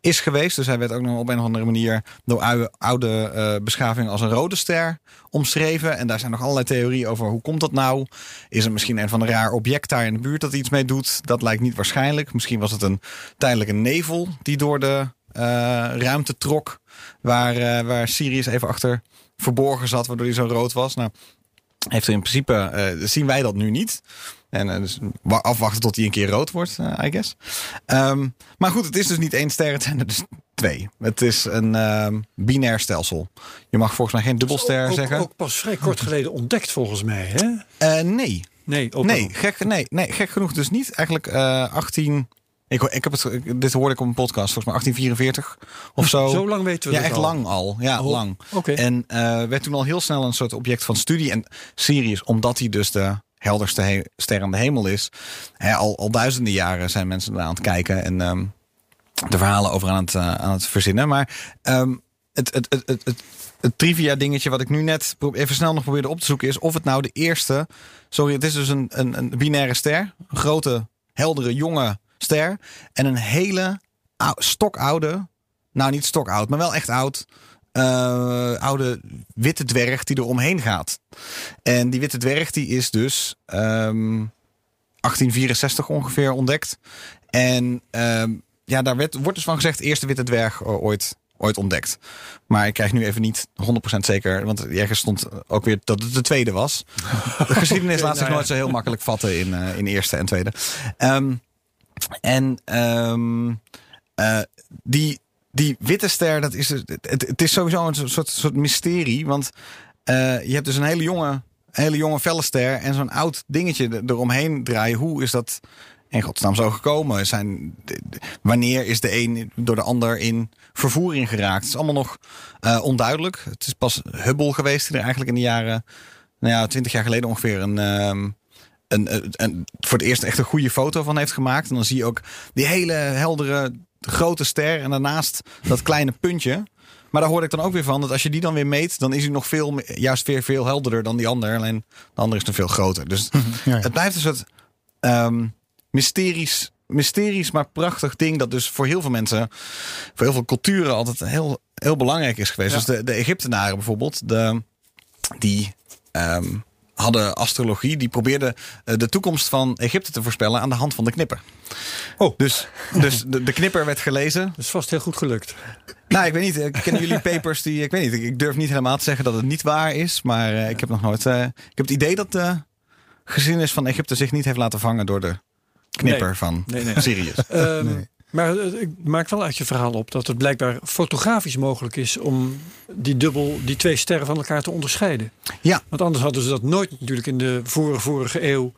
is geweest. Dus hij werd ook nog op een of andere manier door oude, oude eh, beschavingen als een rode ster omschreven. En daar zijn nog allerlei theorieën over hoe komt dat nou? Is er misschien een van een raar object daar in de buurt dat iets mee doet? Dat lijkt niet waarschijnlijk. Misschien was het een tijdelijke nevel die door de eh, ruimte trok. Waar, eh, waar Sirius even achter verborgen zat, waardoor hij zo rood was. Nou, heeft er in principe, zien wij dat nu niet. En eh, dus wa- afwachten tot hij een keer rood wordt, eh, I guess. Ehm, maar goed, het is dus niet één ster, het zijn er dus twee. Het is een ehm, binair stelsel. Je mag volgens mij geen dubbelster ook, zeggen. Ook pas vrij kort geleden ontdekt volgens mij. Hè? Eh, nee, Nee, nee, gek, nee, nee, gek genoeg dus niet. Eigenlijk eh 18... Ik, ik heb het, dit hoorde ik op een podcast, volgens mij 1844 of zo. Zo lang weten we Ja, echt al. lang al. Ja, Oh, lang. En werd toen al heel snel een soort object van studie. En Sirius, omdat hij dus de helderste he- ster aan de hemel is. Hè, al, al duizenden jaren zijn mensen ernaar aan het kijken. En ehm, de verhalen over aan het, eh, aan het verzinnen. Maar ehm, het, het, het, het, het, het trivia dingetje wat ik nu net even snel nog probeerde op te zoeken... is of het nou de eerste... Sorry, het is dus een, een, een binaire ster. Een grote, heldere, jonge ster. En een hele ou- stokoude... Nou, niet stokoud, maar wel echt oud. Eh, oude witte dwerg die er omheen gaat. En die witte dwerg die is dus ehm, 1864 ongeveer ontdekt. En ehm, ja, daar werd, wordt dus van gezegd eerste witte dwerg eh, ooit, ooit ontdekt. Maar ik krijg nu even niet 100% zeker, want ergens stond ook weer dat het de tweede was. De geschiedenis laat zich nou ja. nooit zo heel makkelijk vatten in, eh, in eerste en tweede. Ehm, en ehm, die, die witte ster, dat is, het, het is sowieso een soort, soort mysterie. Want eh, je hebt dus een hele jonge, hele jonge felle ster en zo'n oud dingetje er- eromheen draaien. Hoe is dat in godsnaam zo gekomen? Zijn, wanneer is de een door de ander in vervoering geraakt? Het is allemaal nog eh, onduidelijk. Het is pas Hubble geweest die er eigenlijk in de jaren, nou ja, twintig jaar geleden ongeveer een... ehm, een, een, een- voor het eerst echt een goede foto van heeft gemaakt. En dan zie je ook die hele heldere grote ster en daarnaast dat kleine puntje. Maar daar hoorde ik dan ook weer van dat als je die dan weer meet, dan is hij nog veel, juist weer veel helderder dan die ander. Alleen de ander is dan veel groter. Dus Ja, ja. het blijft een soort ehm, mysterisch, mysterisch, maar prachtig ding. Dat dus voor heel veel mensen, voor heel veel culturen altijd heel, heel belangrijk is geweest. Ja. Dus de, de Egyptenaren bijvoorbeeld, de, die ehm, hadden astrologie. Die probeerden eh, de toekomst van Egypte te voorspellen aan de hand van de knipper. Oh. Dus, dus de, de knipper werd gelezen. Dat is vast heel goed gelukt. Nou, ik weet niet. eh, Kennen jullie papers die... Ik weet niet. ik- durf niet helemaal te zeggen dat het niet waar is. Maar eh, ik heb nog nooit... ik heb het idee dat de geschiedenis van Egypte zich niet heeft laten vangen door de knipper Nee. van Nee, nee. Sirius. Ehm, Nee. Maar eh, ik maak wel uit je verhaal op dat het blijkbaar fotografisch mogelijk is om die dubbel, die twee sterren van elkaar te onderscheiden. Ja, Want anders hadden ze dat nooit natuurlijk in de vorige, vorige eeuw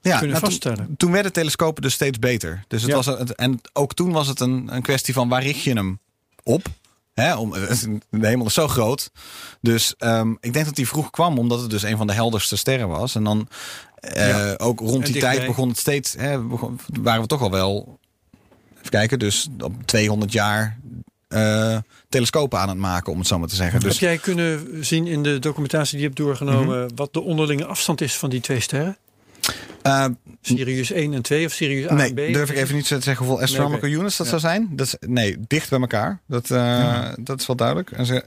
ja kunnen nou, toen- vaststellen. Toen werden telescopen dus steeds beter. Dus het Ja. was een- en ook toen was het een, een kwestie van waar richt je hem op? Hè, om, de hemel is zo groot. Dus ehm, ik denk dat die vroeg kwam omdat het dus een van de helderste sterren was. En dan eh, Ja. ook rond En die tijd begon het steeds. Begon- waren we toch al wel. Even kijken, dus op 200 jaar eh, telescopen aan het maken, om het zo maar te zeggen. Dus Heb jij kunnen zien in de documentatie die je hebt doorgenomen wat de onderlinge afstand is van die twee sterren? eh, Sirius 1 en 2 of Sirius A nee, en B? durf ik even niet te zeggen hoeveel astronomical units dat Ja. zou zijn. Dat is, nee, dicht bij elkaar. Dat, eh, dat is wel duidelijk. En ze,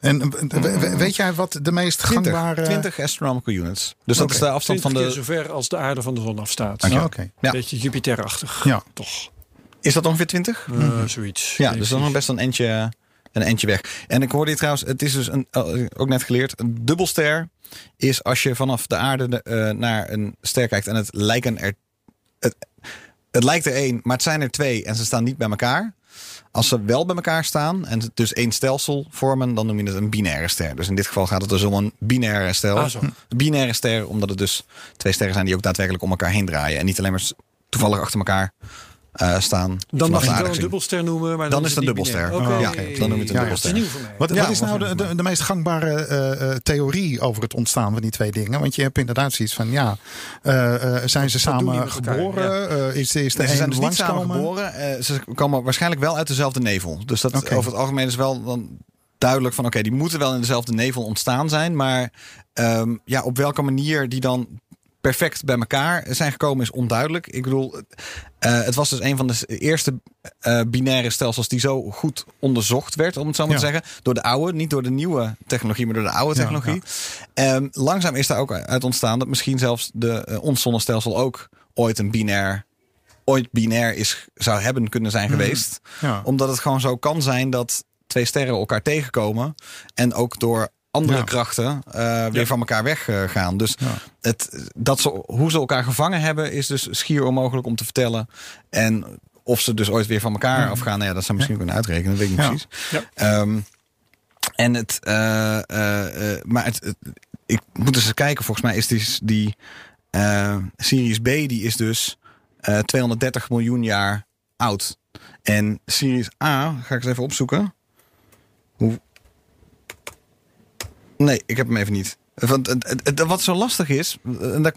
En we- we- weet jij wat de meest 20, gangbare... 20 astronomical units. Dus dat is de afstand 20 van de. zo ver als de aarde van de zon afstaat. Oh, Oké. Ja. Beetje Jupiterachtig. Ja. Toch. Is dat ongeveer 20? Eh, zoiets. Ja, dus dan nog best een eentje, een weg. En ik hoorde hier trouwens, het is dus een, eh, ook net geleerd, een dubbelster is als je vanaf de aarde de, eh, naar een ster kijkt en het lijken er. Het, het lijkt er één, maar het zijn er twee en ze staan niet bij elkaar. Als ze wel bij elkaar staan en dus één stelsel vormen, dan noem je het een binaire ster. Dus in dit geval gaat het dus om een binaire stel. Ah, binaire ster, omdat het dus twee sterren zijn die ook daadwerkelijk om elkaar heen draaien. En niet alleen maar toevallig achter elkaar eh, staan. Dan mag je aarde wel een dubbelster noemen, maar Dan dan, is het een dubbelster. Oh, ja, dan noem je het een Ja, ja. Dat is dubbelster. nieuw voor mij. Wat, Ja, wat is nou de, de, de meest gangbare eh, eh, theorie over het ontstaan van die twee dingen? Want je hebt inderdaad zoiets van, ja, eh, eh, zijn ze samen elkaar? geboren? Eh, is, is de Nee, ze zijn dus niet samen geboren. Eh, ze komen waarschijnlijk wel uit dezelfde nevel. Dus dat Oké. over het algemeen is wel dan duidelijk van... oké, die moeten wel in dezelfde nevel ontstaan zijn. Maar ehm, ja, op welke manier die dan perfect bij elkaar zijn gekomen is onduidelijk. Ik bedoel, eh, het was dus een van de eerste eh, binaire stelsels... die zo goed onderzocht werd, om het zo maar Ja. te zeggen. Door de oude, niet door de nieuwe technologie... maar door de oude Ja, technologie. Ehm, langzaam is daar ook uit ontstaan... dat misschien zelfs de, eh, ons zonnestelsel ook ooit een binair ooit binair is, zou hebben kunnen zijn geweest. Ja. Omdat het gewoon zo kan zijn dat twee sterren elkaar tegenkomen. En ook door andere Ja. krachten eh, weer Ja. van elkaar weggaan. dus Ja. het, dat ze, hoe ze elkaar gevangen hebben is dus schier onmogelijk om te vertellen. En Of ze dus ooit weer van elkaar afgaan. Nou ja, dat zou misschien kunnen uitrekenen. Dat weet ik niet precies. Ehm, en het, eh, eh, eh, maar het, het- ik moet eens kijken. Volgens mij is die, die eh, Sirius B, die is dus eh 230 miljoen jaar oud. En Sirius A, ga ik eens even opzoeken. Hoe... Nee, ik heb hem even niet. Want wat zo lastig is, en daar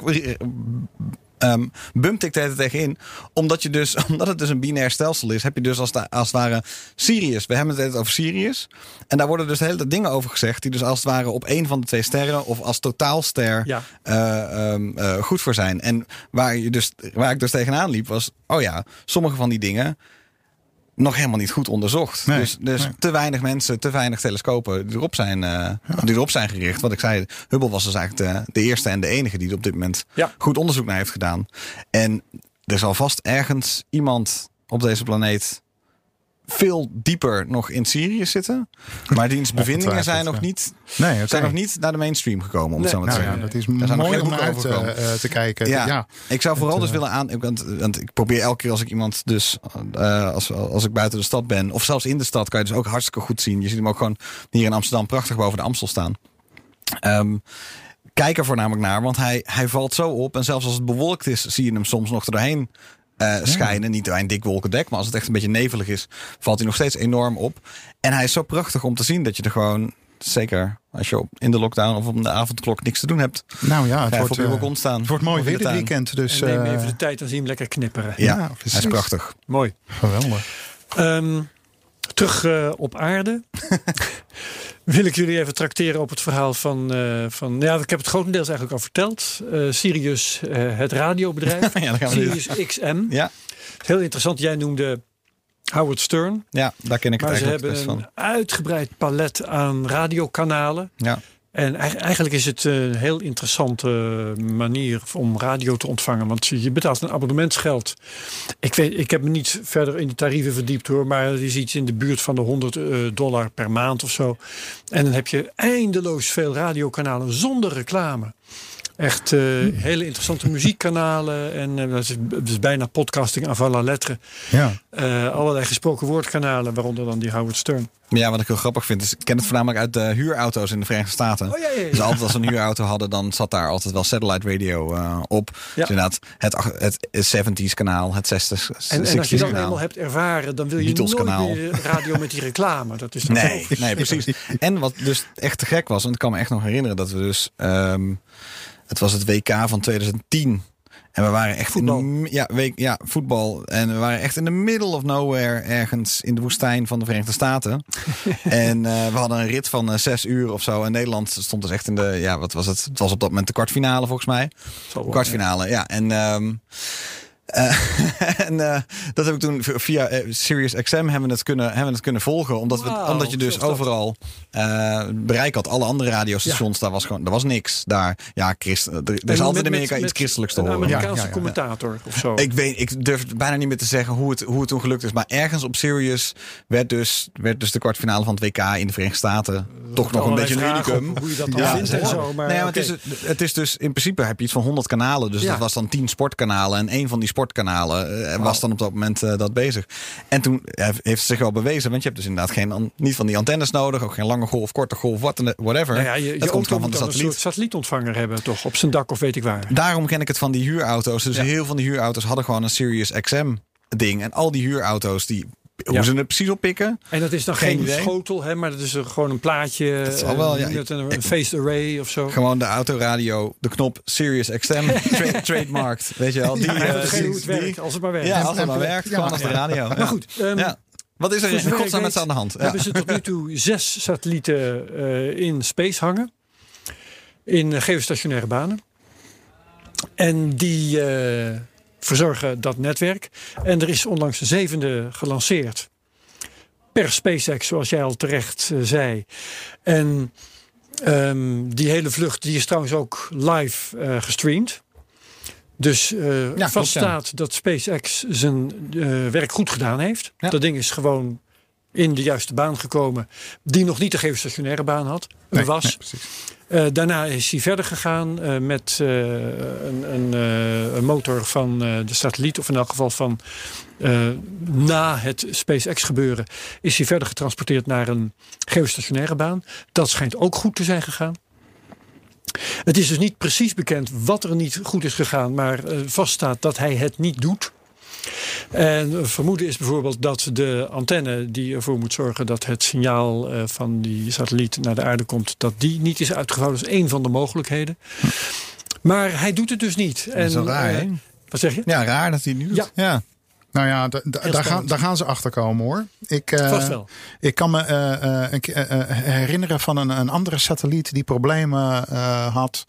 ehm bumpt ik er tegenin. Omdat, je dus, omdat het dus een binair stelsel is, heb je dus als, het- als het ware Sirius. We hebben het over Sirius. En daar worden dus de hele tijd dingen over gezegd. Die dus als het ware op één van de twee sterren of als totaalster Ja. eh, ehm, eh, goed voor zijn. En waar, je dus, waar ik dus tegenaan liep was, oh ja, sommige van die dingen nog helemaal niet goed onderzocht. Nee, dus dus nee. te weinig mensen, te weinig telescopen die erop zijn, eh, die erop zijn gericht. Wat ik zei, Hubble was dus eigenlijk de, de eerste en de enige die er op dit moment Ja. goed onderzoek naar heeft gedaan. En er zal vast ergens iemand op deze planeet veel dieper nog in Sirius zitten. Maar diens bevindingen zijn nog niet, Nee, oké. zijn nog niet naar de mainstream gekomen, om het zo maar te Nou ja, dat is Daar zijn mooi om naar uit eh, eh, te kijken. Ja. Ja. Ik zou vooral dus eh, willen aan. Want, want ik probeer elke keer als ik iemand dus. als, als ik buiten de stad ben. Of zelfs in de stad kan je dus ook hartstikke goed zien. Je ziet hem ook gewoon hier in Amsterdam prachtig boven de Amstel staan. Ehm, kijk er voornamelijk naar. Want hij, hij valt zo op. En zelfs als het bewolkt is, zie je hem soms nog er doorheen. Eh, schijnen. Niet door een dik wolkendek, maar als het echt een beetje nevelig is, valt hij nog steeds enorm op. En hij is zo prachtig om te zien dat je er gewoon, zeker als je op, in de lockdown of op de avondklok niks te doen hebt, Nou ja, het wordt, eh, balkon staan. het wordt mooi weer dit weekend. Dus en neem even de tijd en zie hem lekker knipperen. Ja, Ja, hij is prachtig. Mooi. geweldig. Ehm, terug eh, op aarde. Wil ik jullie even trakteren op het verhaal van, eh, van ja, ik heb het grotendeels eigenlijk al verteld. Eh, Sirius, eh, het radiobedrijf. Ja, dan gaan we. Sirius XM. Ja, Heel interessant. Jij noemde Howard Stern. ja, daar ken ik het Maar ze eigenlijk hebben best een van. uitgebreid palet aan radiokanalen. Ja. En eig- eigenlijk is het een heel interessante manier om radio te ontvangen. Want je betaalt een abonnementsgeld. Ik, weet, ik heb me niet verder in de tarieven verdiept hoor. Maar het is iets in de buurt van de 100 eh, dollar per maand of zo. En dan heb je eindeloos veel radiokanalen zonder reclame. Echt eh, hele interessante muziekkanalen. En eh, dat, is, dat is bijna podcasting avant la lettre. Ja. Eh, allerlei gesproken woordkanalen, waaronder dan die Howard Stern. ja, wat ik heel grappig vind, is ik ken het voornamelijk uit de huurauto's in de Verenigde Staten. Oh, ja, ja, ja. Dus altijd als een huurauto hadden, dan zat daar altijd wel satellite radio eh, op. Dus inderdaad, het, het 70s kanaal, het 60s, En, en als je 60s dan kanaal. eenmaal hebt ervaren, dan wil je Beatles nooit kanaal. meer radio met die reclame. Dat is Nee, nee, precies. En wat dus echt te gek was, want ik kan me echt nog herinneren dat we dus, ehm, het was het WK van 2010. En we waren echt Voetbal. in de, ja, week, ja, voetbal. En we waren echt in the middle of nowhere ergens in de woestijn van de Verenigde Staten. en eh, we hadden een rit van eh, zes uur of zo. En Nederland stond dus echt in de, ja, wat was het? Het was op dat moment de kwartfinale volgens mij. Wel, Kwartfinale, ja. En, ehm, eh, en eh, dat heb ik toen via eh, Sirius XM hebben we het kunnen, hebben we het kunnen volgen. Omdat, we, omdat je dus overal bereik had. Alle andere radiostations, daar was gewoon, er was niks. Daar, ja, Christ, er, er is altijd in Amerika met iets christelijks te Een horen. Amerikaanse Ja, ja, ja. commentator of zo. Ik weet, ik durf bijna niet meer te zeggen hoe het, hoe het toen gelukt is. Maar ergens op Sirius werd dus, werd dus de kwartfinale van het WK in de Verenigde Staten toch nog een beetje een unicum. hoe je dat dan Ja, vindt en zo. Maar, nee, maar oké. het, is, het is dus in principe heb je iets van 100 kanalen. Dus dat was dan 10 sportkanalen. En één van die sportkanalen eh, was dan op dat moment eh, dat bezig. En toen heeft het zich wel bewezen. Want je hebt dus inderdaad geen, niet van die antennes nodig. Ook geen lange golf, korte golf, what- whatever. Nou ja, je, je dat komt gewoon van de een satelliet. soort satellietontvanger hebben, toch? Op zijn dak of weet ik waar. Daarom ken ik het van die huurauto's. Dus Ja. heel veel van die huurauto's hadden gewoon een Sirius XM ding. En al die huurauto's die hoe Ja. ze het precies oppikken. En dat is dan Geen schotel, hè, maar dat is er gewoon een plaatje. Dat zal wel, eh, ja. Een, een phased array of zo. Gewoon de autoradio, de knop Sirius XM, tra trademarked. Weet je wel? Die, Ja, eh, hoe het die- werkt, als het maar werkt. Ja, als het maar werkt. ja. Gewoon als de radio. Maar goed, ehm, Ja. Wat is er in godsnaam met ze aan de hand? Ja. Hebben ze tot nu toe zes satellieten eh, in space hangen. In geostationaire banen. En die eh, verzorgen dat netwerk. En er is onlangs een zevende gelanceerd. Per SpaceX, zoals jij al terecht eh, zei. En ehm, die hele vlucht die is trouwens ook live eh, gestreamd. Dus klopt, ja. vaststaat dat SpaceX zijn werk goed gedaan heeft. Ja. Dat ding is gewoon in de juiste baan gekomen. Die nog niet de geostationaire baan had. Nee, was. nee, Eh, daarna is hij verder gegaan eh, met eh, een, een, eh, motor van de satelliet, of in elk geval van na het SpaceX gebeuren, is hij verder getransporteerd naar een geostationaire baan. Dat schijnt ook goed te zijn gegaan. Het is dus niet precies bekend wat er niet goed is gegaan, maar vaststaat dat hij het niet doet. En vermoeden is bijvoorbeeld dat de antenne die ervoor moet zorgen dat het signaal eh, van die satelliet naar de aarde komt, dat die niet is uitgevouwen. Dat is één van de mogelijkheden. Maar hij doet het dus niet. Dat is wel raar, eh, hè? Wat zeg je? Ja, raar dat hij nu doet. Ja. ja. Nou ja, da- da- daar, gaan, daar gaan ze achter komen hoor. Ik, eh, wel. Ik kan me eh, eh, herinneren van een, een andere satelliet die problemen had.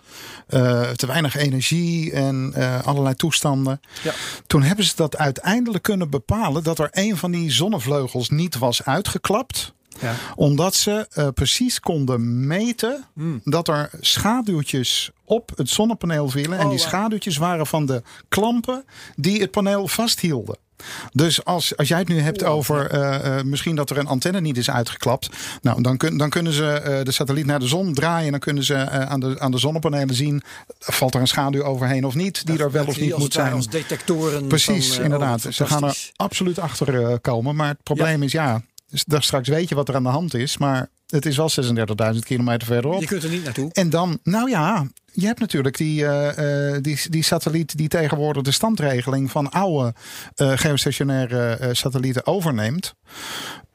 Te weinig energie en allerlei toestanden. Ja. Toen hebben ze dat uiteindelijk kunnen bepalen dat er een van die zonnevleugels niet was uitgeklapt Ja. omdat ze precies konden meten Hmm. dat er schaduwtjes op het zonnepaneel vielen. en Oh, die schaduwtjes waren van de klampen die het paneel vasthielden. Dus als, als jij het nu hebt over eh, eh, misschien dat er een antenne niet is uitgeklapt. Nou, dan, kun, dan kunnen ze eh, de satelliet naar de zon draaien. En dan kunnen ze aan, de, aan de zonnepanelen zien. Valt er een schaduw overheen of niet? Die er wel of niet moet zijn. Als detectoren. Precies, van, inderdaad. oh, Ze gaan er absoluut achter komen. Maar het probleem is ja, dus daar straks weet je wat er aan de hand is. Maar het is wel 36.000 kilometer verderop. Je kunt er niet naartoe. En dan, nou ja, je hebt natuurlijk die, eh, eh, die, die satelliet die tegenwoordig de standregeling van oude eh, geostationaire eh, satellieten overneemt.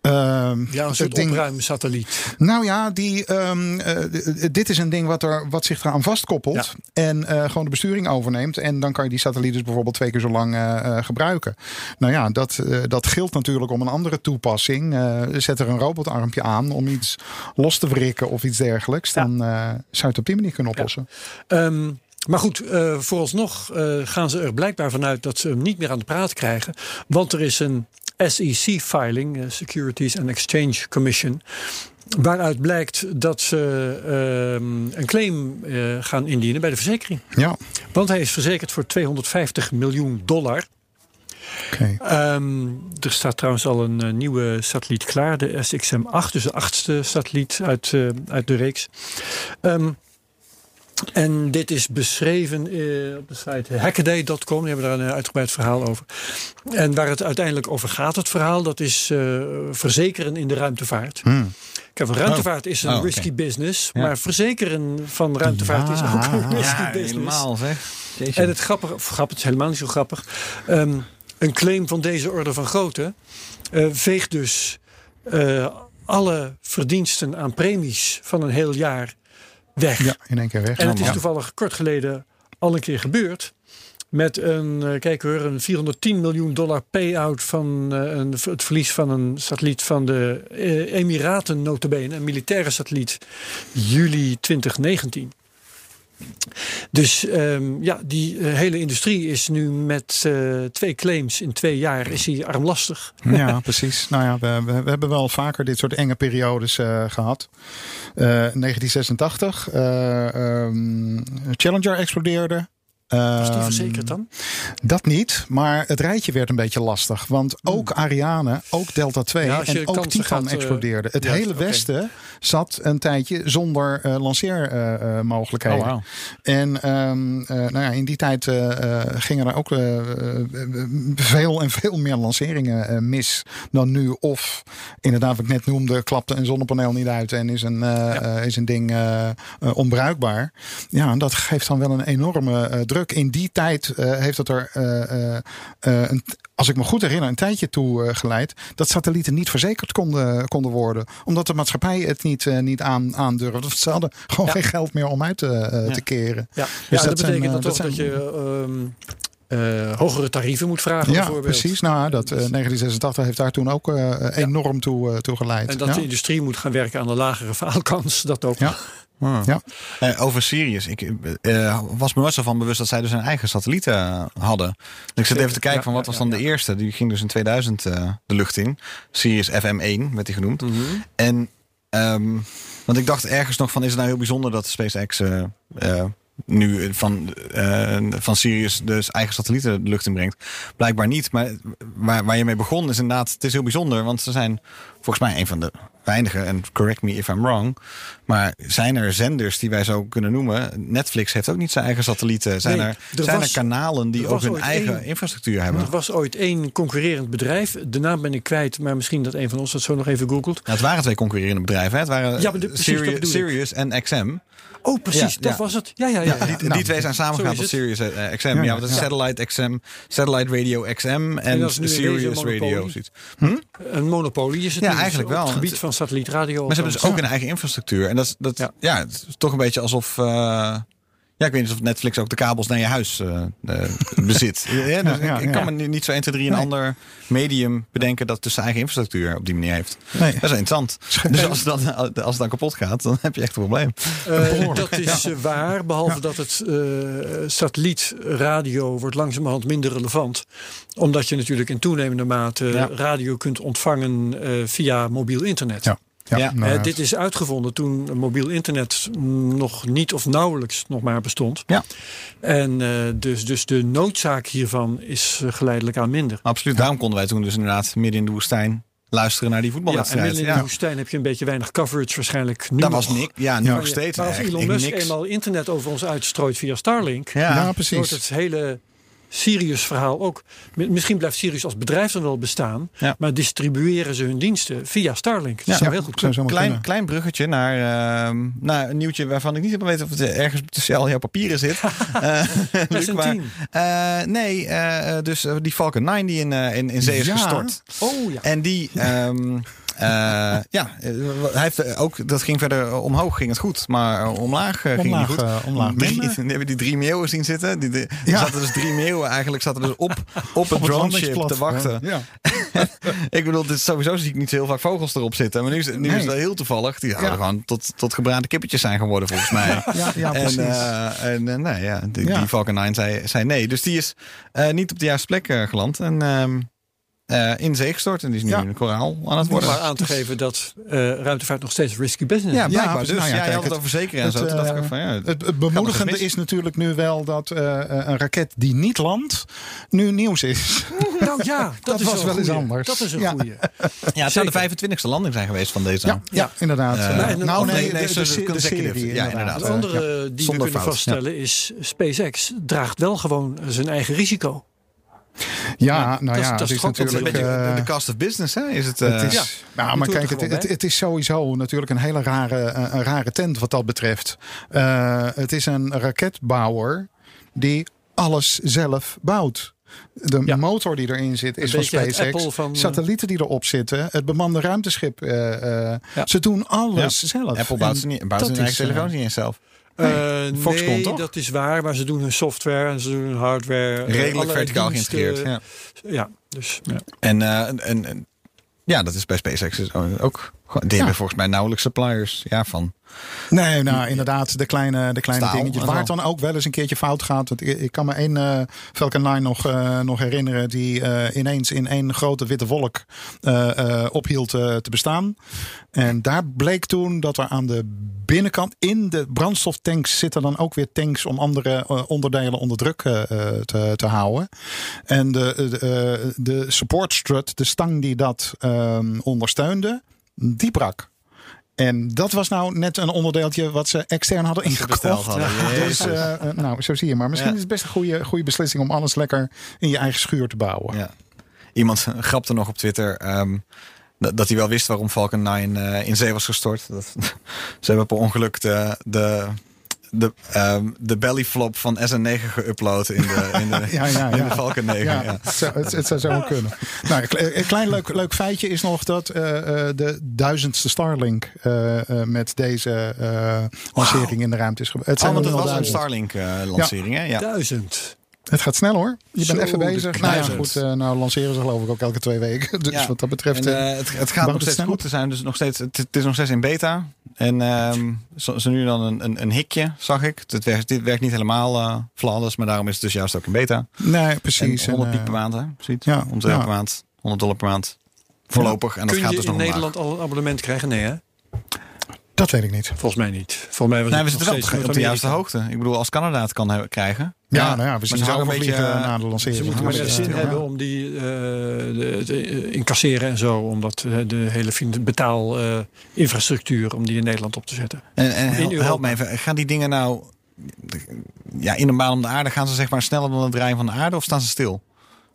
Ehm, Ja, een soort ding- opruimsatelliet. nou ja, die, ehm, eh, dit is een ding wat, er, wat zich eraan vastkoppelt. En eh, gewoon de besturing overneemt. En dan kan je die satelliet dus bijvoorbeeld twee keer zo lang gebruiken. Nou ja, dat, dat geldt natuurlijk om een andere toepassing. Eh, zet er een robotarmpje aan om iets los te wrikken of iets dergelijks. Ja. Dan eh, zou je het op die manier kunnen oplossen. Ehm, maar goed, eh, vooralsnog eh, gaan ze er blijkbaar vanuit dat ze hem niet meer aan de praat krijgen. Want er is een SEC-filing, eh, Securities and Exchange Commission. Waaruit blijkt dat ze ehm, een claim gaan indienen bij de verzekering. Ja, Want hij is verzekerd voor 250 miljoen dollar. oké. Ehm, er staat trouwens al een nieuwe satelliet klaar, de SXM-8, dus de achtste satelliet uit, uit de reeks. Ehm, en dit is beschreven eh, op de site hackaday.com. Die hebben daar een uitgebreid verhaal over. En waar het uiteindelijk over gaat, het verhaal, dat is eh, verzekeren in de ruimtevaart. Hmm. Kijk, van ruimtevaart is een Oh, risky business. Ja. Maar verzekeren van ruimtevaart is ook een risky Ja, business. helemaal zeg. Jeetje. En het grappige, of grappig, het is helemaal niet zo grappig. Ehm, een claim van deze orde van grootte eh, veegt dus alle verdiensten aan premies van een heel jaar weg. Ja, in één keer weg. En het is toevallig kort geleden al een keer gebeurd. Met een, eh, kijk hoor, een 410 miljoen dollar payout van eh, een, het verlies van een satelliet van de eh, Emiraten notabene, een militaire satelliet, juli 2019. Dus ehm, ja, die eh, hele industrie is nu met eh, twee claims in twee jaar is hij armlastig. Ja, precies. Nou ja, we, we, we hebben wel vaker dit soort enge periodes eh, gehad. Eh, 1986, eh, ehm, Challenger explodeerde. Was die Ehm, verzekerd dan? Dat niet, maar het rijtje werd een beetje lastig. Want ook Ariane, ook Delta 2 Hmm. Ja, als je en ook Titan gaat, eh, explodeerden. Het ja, hele. Westen zat een tijdje zonder eh lanceermogelijkheden. Oh, wauw. En ehm, eh, nou ja, in die tijd eh, eh, gingen er ook eh, eh, veel en veel meer lanceringen eh, mis dan nu. Of inderdaad, wat ik net noemde, klapte een zonnepaneel niet uit en is een, eh, eh, is een ding eh, eh, onbruikbaar. Ja, en dat geeft dan wel een enorme eh, druk. In die tijd eh, heeft het er, eh, eh, een, als ik me goed herinner, een tijdje toe geleid dat satellieten niet verzekerd konden, konden worden. Omdat de maatschappij het niet, niet aan, aandurfde. Ze hadden gewoon Ja. geen geld meer om uit te, Ja. te keren. Ja, Dus ja dat dat, betekent zijn, dat toch dat dat, je ehm, eh, hogere tarieven moet vragen Ja, bijvoorbeeld. precies. Nou, dat, eh, 1986 heeft daar toen ook enorm toe, toe geleid. En dat ja. de industrie moet gaan werken aan de lagere faalkans. Dat ook. Ja. Ja. Eh, over Sirius. Ik eh, was me nooit zo van bewust dat zij dus een eigen satelliet eh, hadden. Ik zit even te kijken Ja, van wat ja, was dan ja, de eerste. Die ging dus in 2000 eh, de lucht in. Sirius FM1 werd die genoemd. Mhm. En ehm, want ik dacht ergens nog van is het nou heel bijzonder dat SpaceX eh, eh, nu van, eh, van Sirius dus eigen satellieten de lucht in brengt. Blijkbaar niet. Maar waar, waar je mee begon is inderdaad, het is heel bijzonder. Want ze zijn volgens mij een van de weinige, en correct me if I'm wrong. Maar zijn er zenders die wij zo kunnen noemen? Netflix heeft ook niet zijn eigen satellieten. Zijn, Nee, er, er zijn was- er kanalen die er ook hun eigen infrastructuur hebben? Er was ooit één concurrerend bedrijf. De naam ben ik kwijt, maar misschien dat een van ons dat zo nog even googelt. Nou, het waren twee concurrerende bedrijven. Hè? Het waren Ja, de- dat Sirius, en XM. Oh, precies, Ja, dat ja. was het. Ja, ja, ja. Ja, ja. die, Nou, die twee zijn samengegaan tot. Sirius eh, XM. Ja, Ja, ja, want het is ja. Satellite XM, Satellite Radio XM en, En dat Sirius Radio. Zoiets. Een monopolie is het Ja, nu, eigenlijk wel. het gebied van satellietradio. Maar ze hebben dus ook een eigen infrastructuur. En dat, is- dat, ja. Ja. het is toch een beetje alsof. eh, ja, ik weet niet of Netflix ook de kabels naar je huis eh, eh, bezit. Ja, dus ja, ik, ik ja. kan me nu niet zo 1, 2, 3 een Nee. ander medium bedenken dat dus zijn eigen infrastructuur op die manier heeft. Nee. Dat is interessant. Dus als het, dan, als het dan kapot gaat, dan heb je echt een probleem. Eh, dat is waar, behalve dat het eh satellietradio wordt langzamerhand minder relevant. Omdat je natuurlijk in toenemende mate Ja. radio kunt ontvangen eh, via mobiel internet. Ja. Ja, Ja. nou, Eh, dit is uitgevonden toen mobiel internet nog niet of nauwelijks nog maar bestond. Ja. En eh, dus, dus de noodzaak hiervan is eh, geleidelijk aan minder. Absoluut. Daarom konden wij toen dus inderdaad midden in de woestijn luisteren naar die Ja, en voetbalwedstrijd. midden in de woestijn heb je een beetje weinig coverage waarschijnlijk nu dat nog. was niks. Ja, nu nog steeds. Maar als. Elon Musk eenmaal internet over ons uitstrooit via Starlink... Ja, ja, wordt precies. het hele Sirius-verhaal ook. Mi- Misschien blijft Sirius als bedrijf dan wel bestaan, Ja. maar distribueren ze hun diensten via Starlink. Dat Ja. zou heel goed zou kunnen. Klein, klein bruggetje naar, ehm, naar een nieuwtje waarvan ik niet helemaal weet of het ergens tussen al jouw papieren zit. Eh, Luc, maar, eh, nee, eh, dus die Falcon 9 die in, in, in zee is Ja. gestort. Oh ja. En die, ehm, eh, ja, eh, hij heeft eh, ook, dat ging verder eh, omhoog, ging het goed. Maar omlaag ging het niet goed. omlaag Drie, hebben die drie meeuwen zien zitten. Die, die, er Ja. zaten dus drie meeuwen eigenlijk zaten dus op, op het Op drone ship te wachten. Ja. Ik bedoel, dit sowieso zie ik niet zo heel vaak vogels erop zitten. Maar nu is, nu is Nee. wel heel toevallig. Die zouden Ja. gewoon tot, tot gebraande kippetjes zijn geworden, volgens mij. Ja, ja, en precies. en eh, nee, ja, die, Ja. die Falcon 9 zei, zei nee. Dus die is niet op de juiste plek geland. En ehm, eh, in zee gestort. En die is nu Ja. een koraal aan het Om worden. maar aan te geven dat eh, ruimtevaart nog steeds risky business Ja, is. blijkbaar. precies. dus Nou ja, ja, kijk, had het het- over zeker en het, zo. Toen dacht ik eh, ook van, ja, Het, het Gaat er bemoedigende is natuurlijk nu wel dat eh, een raket die niet landt, nu nieuws is. Nou ja, dat, Dat is was een wel eens anders. Dat is een Ja. goeie. ja, het zou de 25e landing zijn geweest van deze. Ja, ja inderdaad. Nou andere- nee, nee, de, het serie Ja, inderdaad. Het andere die we kunnen vaststellen is SpaceX draagt wel gewoon zijn eigen risico. Ja, nou dat is- ja, dat natuurlijk... beetje eh, de cost of business, hè? Is het, eh, Het is, ja. ja, Die maar kijk, het, het, is sowieso natuurlijk een hele rare, eh, een rare tent wat dat betreft. Eh, het is een raketbouwer die alles zelf bouwt. De Ja. motor die erin zit is van SpaceX. Van, eh, Satellieten die erop zitten. Het bemande ruimteschip. eh, eh, Ja. Ze doen alles zelf. Apple bouwt, En ze niet, bouwt hun eigen eh, telefoons niet eens zelf. Eh, Foxconn, nee, toch? dat is waar. Maar ze doen hun software en ze doen hun hardware. eh, Redelijk verticaal geïntegreerd. Ja. Ja, dus ja. En, eh, en, en, ja, dat is bij SpaceX ook. gewoon- Die hebben volgens mij nauwelijks suppliers ja, van. Nee, nou inderdaad, de kleine, de kleine Staal dingetjes. Waar het dan ook wel eens een keertje fout gaat. Want ik, ik kan me één eh Falcon 9 nog, eh, nog herinneren. Die eh, ineens in één grote witte wolk ophield te bestaan. En daar bleek toen dat er aan de binnenkant in de brandstoftanks zitten dan ook weer tanks om andere onderdelen onder druk te, te houden. En de, de, de support strut, de stang die dat ehm, ondersteunde, die brak. En dat was nou net een onderdeeltje wat ze extern hadden ingekocht. hadden. Dus, eh, eh, nou, zo zie je maar. Misschien Ja. is het best een goede, goede beslissing om alles lekker in je eigen schuur te bouwen. Ja. Iemand grapte nog op Twitter ehm, dat, dat hij wel wist waarom Falcon 9 eh, in zee was gestort. Dat, ze hebben per ongeluk de, de, de, ehm, de bellyflop van SN9 geüpload in de, in de, Ja, ja, in de Falcon 9. Ja, Ja. Het, zou, het, het zou zo kunnen. Nou, een kle- een klein leuk, leuk feitje is nog dat eh, eh, de duizendste Starlink eh, eh, met deze eh, lancering in de ruimte is gebeurd. Het Oh, zijn want was een duizend. Starlink-lancering, hè? Ja. Duizend. Het gaat snel hoor. Je Zo, bent even bezig. Nou ja, goed. eh, nou lanceren ze geloof ik ook elke twee weken. Dus Ja. wat dat betreft. En, eh, eh, het, het gaat nog steeds goed. Er zijn dus nog steeds, het, het is nog steeds in beta. En ehm zo, zo nu dan een, een, een hikje, zag ik. Het werkt, dit werkt niet helemaal eh flawless, maar daarom is het dus juist ook in beta. nee, precies. En 100 En, piek per maand, hè? Precies. ja, 100 euro ja. per maand, 100 dollar per maand. Voorlopig. En dat Kun gaat je dus in nog omlaag. Nederland al een abonnement krijgen? Nee hè? Dat weet ik niet. Volgens mij niet. Volgens mij was Nee, we het zitten wel steeds op de juiste hoogte. Ik bedoel, als Canada het kan krijgen. Ja, nou ja, we zien ze hangen allemaal een beetje, eh, na de lancering. Ze moeten maar zin Ja. hebben om die eh, de, de, eh, incasseren en zo. Omdat eh, de hele betaalinfrastructuur om die in Nederland op te zetten. En, en help, help me even. Gaan die dingen nou ja, in een baan om de aarde? Gaan ze zeg maar sneller dan het draaien van de aarde? Of staan ze stil?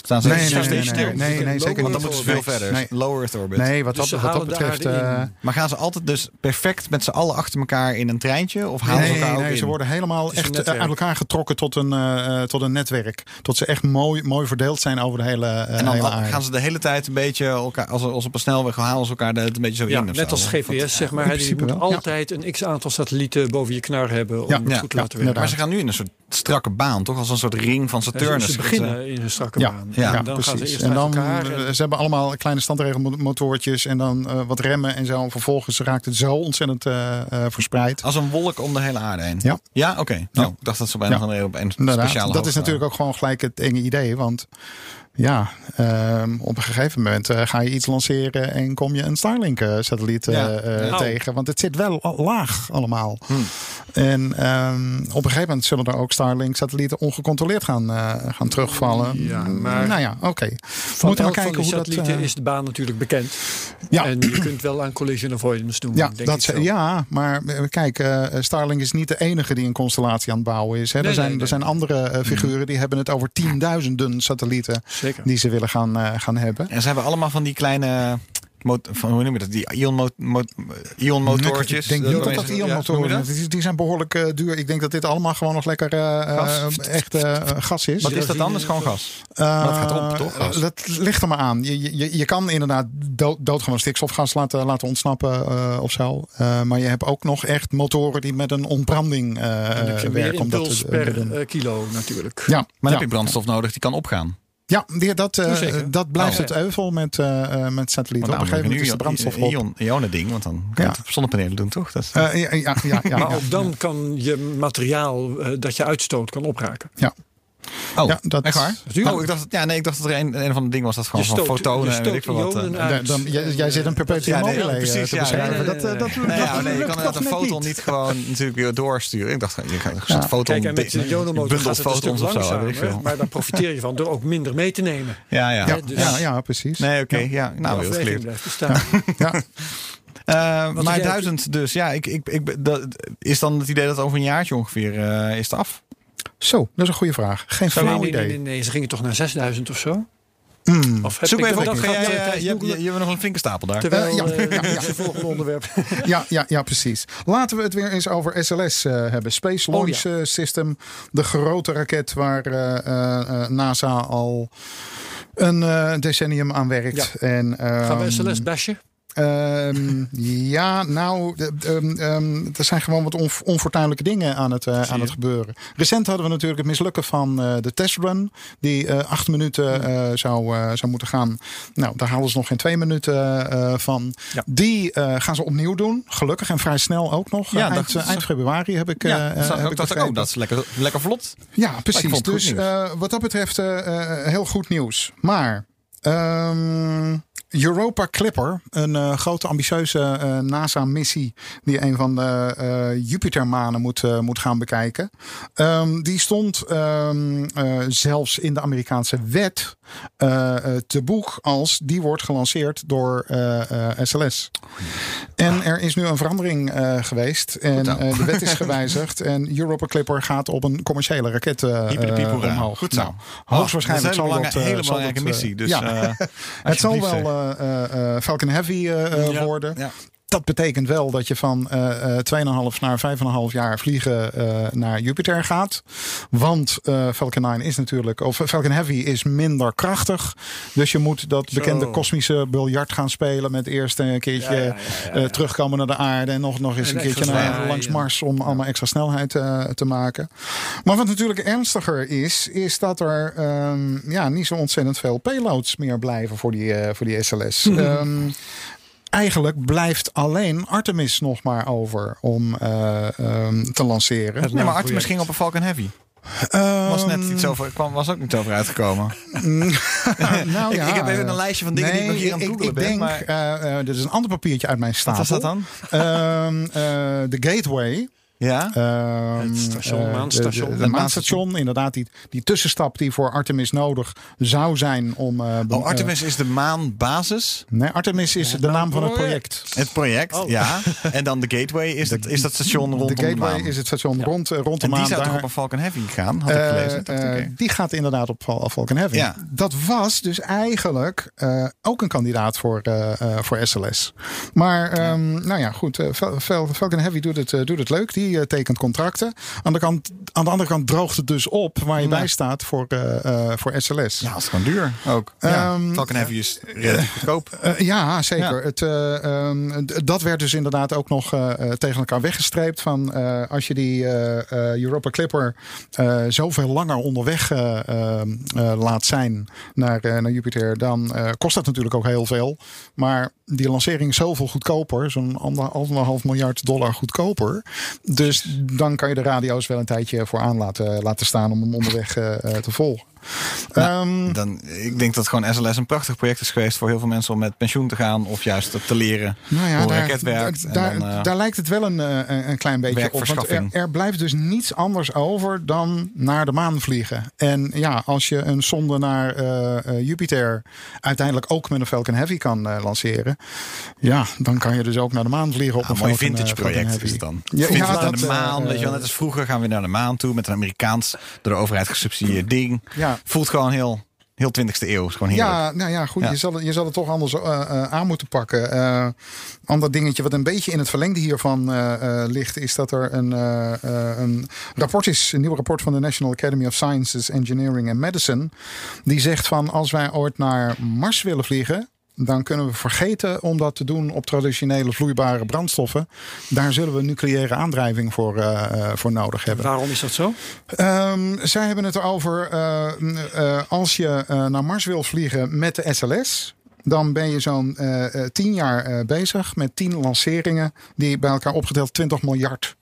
Staan ze Nee, nee, ze nee, stil? nee, nee, nee, zeker Want niet. dan moeten ze veel verder. nee. Low Earth orbit. Nee, wat Dus dat, wat dat de betreft... eh, Maar gaan ze altijd dus perfect met z'n allen achter elkaar in een treintje? Of halen ze Nee, elkaar ook nee in? ze worden helemaal echt eh, uit elkaar getrokken tot een, eh, eh, tot een netwerk. Tot ze echt mooi, mooi verdeeld zijn over de hele, eh, en dan hele al- aarde. gaan ze de hele tijd een beetje elkaar, als, als op een snelweg halen ze elkaar de- een beetje zo Ja, in. net zo. als GPS, zeg maar. principe moet wel, ja. altijd een x-aantal satellieten boven je knar hebben om Ja, het ja, goed te laten werken. Maar ze gaan nu in een soort strakke baan, toch? Als een soort ring van Saturnus. Ze beginnen in een strakke baan. Ja, en dan gaan ze Precies. eerst En dan, eh, en- ze hebben allemaal kleine standregelmotortjes en dan eh, wat remmen en zo. En vervolgens raakt het zo ontzettend eh, verspreid. Als een wolk om de hele aarde heen. Ja. Ja, oké. Nou, ik dacht dat ze een Ja. of andere op een speciale dat is natuurlijk ook gewoon gelijk het enge idee. Want ja, ehm, op een gegeven moment eh, ga je iets lanceren en kom je een Starlink-satelliet Ja. eh, Nou. tegen. Want het zit wel laag allemaal. Hmm. En ehm, op een gegeven moment zullen er ook Starlink-satellieten ongecontroleerd gaan, eh, gaan terugvallen. Ja, maar- nou ja, oké. We Van moeten maar kijken hoe dat... satellieten eh, is de baan natuurlijk bekend. ja. En je kunt wel aan collision avoidance doen. Ja, denk dat, ik ze- zo. ja, maar eh, kijk, eh, Starlink is niet de enige die een constellatie aan het bouwen is. Hè. Nee, er, zijn, nee, er zijn andere eh, figuren die hebben het over tienduizenden satellieten Zeker. die ze willen gaan, eh, gaan hebben. En ze hebben allemaal van die kleine. mot- Van, hoe noem je dat? Die ion, mo mo ion motortjes. Ik denk niet dat dat ion motoren? Die, die zijn behoorlijk eh, duur. Ik denk dat dit allemaal gewoon nog lekker eh, Gas? eh, echt eh, gas is. Wat is dat dan? Dat is gewoon gas. Eh, dat gaat op, toch, gas? Dat ligt er maar aan. Je, je, je kan inderdaad dood, doodgewoon stikstofgas laten, laten ontsnappen eh, of zo. Eh, maar je hebt ook nog echt motoren die met een ontbranding eh meer werken. Om dat impuls te, per eh, kilo natuurlijk. Ja, Maar dan ja. heb je brandstof nodig die kan opgaan. Ja, die, dat, eh, Zeker. dat blijft Oh. het euvel met, eh, eh, met satellieten. Want Op een gegeven moment is de brandstof op. ion, ionen ding, want dan kan je Ja. het op zonnepanelen doen, toch? Dat is, Eh, ja, ja, ja, ja, Maar ja. ook dan kan je materiaal dat je uitstoot kan opraken. Ja. Oh, ja, dat- echt waar? Natuurlijk. Oh, ik dacht, ja, nee, ik dacht dat er een, een van de dingen was dat gewoon Je van fotonen en weet ik veel wat. eh. Dan- dan- jij, jij zit een perpetuum Ja, nee, mobile precies, te ja, beschrijven. nee, nee, dat, dat, dat, Nee, ja, nee, je kan inderdaad een foton niet gewoon natuurlijk weer doorsturen. Ik dacht, je kan een foton Kijk, en met de ionomotor bundelt gaat het een stuk fotons of zo, weet ik langzamer. Maar daar profiteer je van door ook minder mee te nemen. Ja, ja. Ja, Ja, dus- ja, ja, precies. Nee, oké. ja. nou, heel geleerd. Ja. Eh, Wat maar duizend dus. Ja, ik, ik, ik, dat, is dan het idee dat over een jaartje ongeveer eh, is het af? Zo, dat is een goede vraag. Geen Nee, flauw nee, idee. nee, nee, nee, ze gingen toch naar 6000 of zo? Mm. Of heb Zoek ik even dat op. ik Ga jij, eh, tijd je, hebt- je, je hebt nog een flinke stapel daar. Terwijl Eh, ja, eh, ja, ja. het volgende onderwerp. Ja, ja, ja, precies. Laten we het weer eens over SLS eh, hebben. Space Oh, Launch ja. eh, System. De grote raket waar eh, eh, eh, NASA al een eh, decennium aan werkt. En, Gaan we ehm, SLS bashen? Ehm, ja, nou, ehm, ehm, er zijn gewoon wat onv- onfortuinlijke dingen aan het, eh, aan het gebeuren. Recent hadden we natuurlijk het mislukken van eh, de testrun, die eh, acht minuten zou, zou moeten gaan. Nou, daar halen ze nog geen twee minuten van. Ja. Die gaan ze opnieuw doen, gelukkig en vrij snel ook nog. Ja, eind, dat- eind februari heb ik, Ja, dat, heb ik dat is lekker, lekker vlot. Ja, precies. Dus wat dat betreft heel goed nieuws. Maar ehm, Europa Clipper, een eh, grote ambitieuze eh, NASA-missie die een van de eh, Jupitermanen moet, moet gaan bekijken. Ehm, die stond ehm, eh, zelfs in de Amerikaanse wet te boek als die wordt gelanceerd door SLS. En er is nu een verandering geweest en de wet is gewijzigd en Europa Clipper gaat op een commerciële raket omhoog. Goed zo. Nou, hoogstwaarschijnlijk dat is een zal hele, dat, hele zal belangrijke missie. Dus, ja. het zal wel eh, eh, eh, Falcon Heavy worden. Dat betekent wel dat je van eh, eh, 2,5 naar 5,5 jaar vliegen eh, naar Jupiter gaat. Want eh, Falcon 9 is natuurlijk, of Falcon Heavy is minder krachtig. Dus je moet dat bekende kosmische biljart gaan spelen. Met eerst een keertje Ja, ja, ja, ja, ja. eh, terugkomen naar de aarde. En nog, nog eens En een keertje naar, langs. Mars om allemaal extra snelheid eh, te maken. Maar wat natuurlijk ernstiger is, is dat er ehm, ja, niet zo ontzettend veel payloads meer blijven voor die, eh, voor die SLS. Ehm, eigenlijk blijft alleen Artemis nog maar over om eh, ehm, te lanceren. Het Nee, maar Nou, Artemis ging op een Falcon Heavy. Was net Ehm, iets over, kwam, was ook niet over uitgekomen. nou Ik- ja, ik heb even een lijstje van dingen die ik nog hier aan het ik, googlen ik ben, denk, maar- eh, eh, dit is een ander papiertje uit mijn Wat stapel. was dat dan? Ehm, eh, De Gateway. Ja? Ehm, Het station, eh, de- maanstation. de- de Het maanstation, inderdaad. Die, die tussenstap die voor Artemis nodig zou zijn om... eh, Oh, Artemis is de maanbasis. eh, nee, Artemis is de naam van het project. Het project, Oh. ja. En dan de Gateway is, dat, is dat station rondom de de, Gateway maan. is het station rond, eh, rond de en die zou toch op een Falcon Heavy gaan, had ik Eh, gelezen. Eh. Die gaat inderdaad op Fal- Falcon Heavy. Ja. Dat was dus eigenlijk eh, ook een kandidaat voor, eh, eh, voor SLS. Maar ehm, nou ja, goed. eh, Fal- Fal- Falcon Heavy doet het, eh, doet het leuk. Die eh, tekent contracten. Aan de, kant, aan de andere kant droogt het dus op waar je Ja. bij staat voor, eh, eh, voor SLS. Ja, het is gewoon duur ook. Ja, Ehm, Falcon Heavy is relatief goedkoop. Eh, ja, zeker. Ja. Het, eh, ehm, dat werd dus inderdaad ook nog tegen elkaar weggestreept. Van als je die Europa Clipper zoveel langer onderweg eh, ehm, eh, laat zijn naar, naar Jupiter, dan kost dat natuurlijk ook heel veel. Maar die lancering zoveel goedkoper, zo'n ander- anderhalf miljard dollar goedkoper. Dus dan kan je de radio's wel een tijdje voor aan laten, laten staan om hem onderweg eh, eh, te volgen. Ehm, Dan, ik denk dat gewoon SLS een prachtig project is geweest voor heel veel mensen om met pensioen te gaan of juist te leren Nou ja, hoe daar, raket werkt. En Daar, dan, eh, daar lijkt het wel een, eh, een klein beetje op. Want er, er blijft dus niets anders over dan naar de maan vliegen. En ja, als je een sonde naar eh, Jupiter uiteindelijk ook met een Falcon Heavy kan lanceren. Ja, dan kan je dus ook naar de maan vliegen op Ah, een mooi Falcon, vintage project is het dan. Ja, vintage ja, naar de maan, weet je wel. Net als vroeger gaan we naar de maan toe met een Amerikaans door de overheid gesubsidieerd ding. Ja. Voelt gewoon heel, heel 20e eeuw. Is gewoon heerlijk. Ja, nou ja, goed. Ja. Je, zal, het- je zal het toch anders eh, eh, aan moeten pakken. Eh ander dingetje wat een beetje in het verlengde hiervan ligt, is dat er een, een rapport is, een nieuw rapport van de National Academy of Sciences, Engineering and Medicine. Die zegt van als wij ooit naar Mars willen vliegen. Dan kunnen we vergeten om dat te doen op traditionele vloeibare brandstoffen. Daar zullen we nucleaire aandrijving voor, eh, eh, voor nodig hebben. Waarom is dat zo? Ehm, zij hebben het erover eh, als je naar Mars wil vliegen met de SLS. Dan ben je zo'n tien jaar bezig met tien lanceringen die bij elkaar opgeteld 20 miljard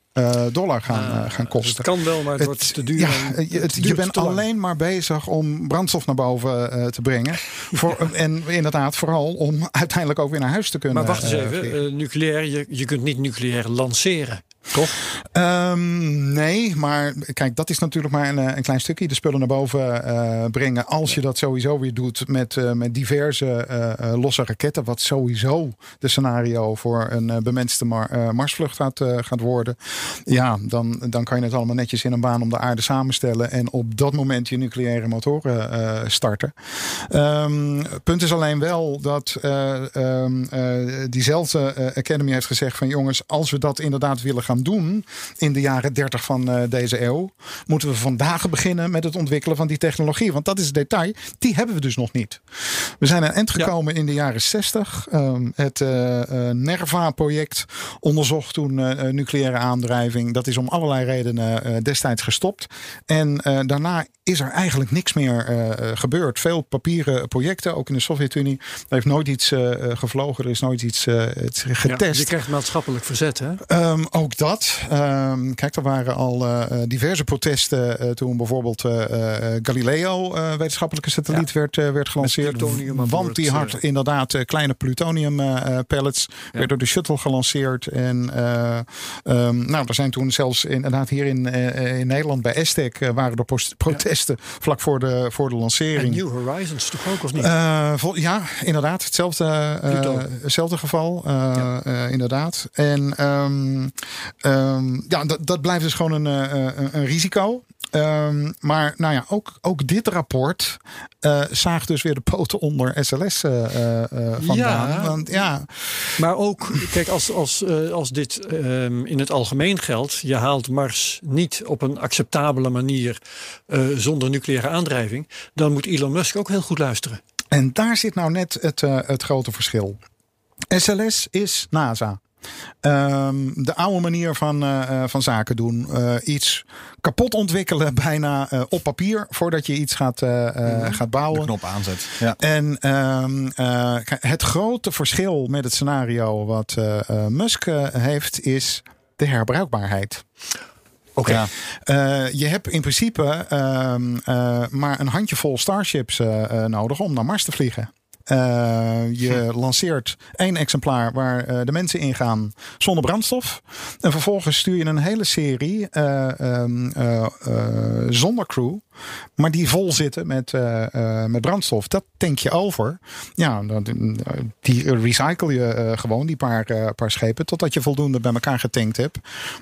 dollar gaan, eh, gaan Dus het kosten. kan wel, maar het, wordt te duur. Ja, je, het- het bent alleen maar bezig om brandstof naar boven eh, te brengen. Voor, en inderdaad, vooral om uiteindelijk ook weer naar huis te kunnen. Maar wacht eens eh, even, eh, nucleair, je, je kunt niet nucleair lanceren, toch? Ehm, nee, maar kijk, dat is natuurlijk maar een, eh, een klein stukje. De spullen naar boven eh, brengen. Als je dat sowieso weer doet met, eh, met diverse losse raketten. Wat sowieso de scenario voor een bemenste Mar- Marsvlucht gaat, gaat worden. Ja, dan, dan kan je het allemaal netjes in een baan om de aarde samenstellen. En op dat moment je nucleaire motoren starten. Ehm, punt is alleen wel dat eh, ehm, eh, diezelfde Academy heeft gezegd van jongens, als we dat inderdaad willen gaan doen in de jaren 30 van eh, deze eeuw, moeten we vandaag beginnen met het ontwikkelen van die technologie. Want dat is het detail. Die hebben we dus nog niet. We zijn aan eind gekomen in de jaren 60. Ehm, het eh, eh, NERVA-project onderzocht toen nucleaire aandrijving. Dat is om allerlei redenen destijds gestopt. En daarna is er eigenlijk niks meer gebeurd. Veel papieren projecten, ook in de Sovjet-Unie. Er heeft nooit iets gevlogen, er is nooit iets iets Ja, getest. je krijgt maatschappelijk verzet, hè? Ehm, ook dat. Ehm, kijk, er waren al eh, eh, diverse protesten eh, toen bijvoorbeeld Galileo, wetenschappelijke satelliet, werd, werd gelanceerd. Want die had inderdaad kleine plutonium pellets. Werd door de shuttle gelanceerd. En eh, ehm, nou, er zijn toen zelfs inderdaad hier in, in Nederland bij eh, waren er protesten vlak voor de, voor de En lancering. New Horizons toch ook, of niet? Ja, inderdaad. Hetzelfde, hetzelfde geval. inderdaad. En ehm, ehm, ja, dat, dat blijft dus gewoon een, eh, een, een risico. Ehm, maar nou ja, ook, ook dit rapport eh zaagt dus weer de poten onder SLS eh, eh, eh, vandaan. Ja. Want ja, Maar ook, kijk, als, als, eh, als dit ehm, in het algemeen geldt, je haalt Mars niet op een acceptabele manier eh, zonder nucleaire aandrijving, dan moet Elon Musk ook heel goed luisteren. en daar zit nou net het, eh, het grote verschil. SLS is NASA. Ehm, de oude manier van, eh, eh, van zaken doen. Eh, iets kapot ontwikkelen bijna op papier voordat je iets gaat, eh, gaat De bouwen. knop aanzet. Ja. En ehm, eh, het grote verschil met het scenario wat Musk heeft is de herbruikbaarheid. Oké. Ja. Je hebt in principe ehm, eh, maar een handjevol Starships nodig om naar Mars te vliegen. Eh, je lanceert één exemplaar waar eh, de mensen in gaan zonder brandstof. En vervolgens stuur je een hele serie eh, ehm, eh, eh, zonder crew. Maar die vol zitten met, met brandstof. Dat tank je over. Ja, die recycle je gewoon, die paar, paar schepen. Totdat je voldoende bij elkaar getankt hebt.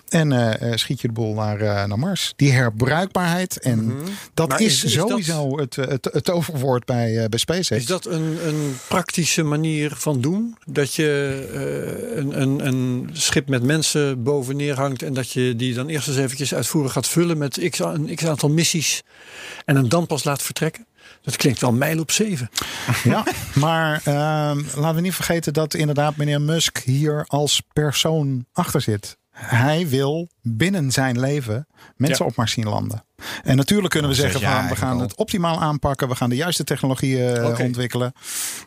En schiet je de boel naar, naar Mars. Die herbruikbaarheid. En dat Maar is, dat- sowieso het, het, het overwoord bij, bij SpaceX. Is dat een, een praktische manier van doen? Dat je eh, een, een, een schip met mensen boven neerhangt en dat je die dan eerst eens eventjes uitvoerig gaat vullen met x, een x aantal missies en hem dan pas laat vertrekken? Dat klinkt wel mijl op zeven. Ja, maar ehm, laten we niet vergeten dat inderdaad meneer Musk hier als persoon achter zit. Hij wil binnen zijn leven mensen Ja. op Mars zien landen. En natuurlijk kunnen we Al zeggen van we gaan het optimaal aanpakken. We gaan de juiste technologieën eh, ontwikkelen.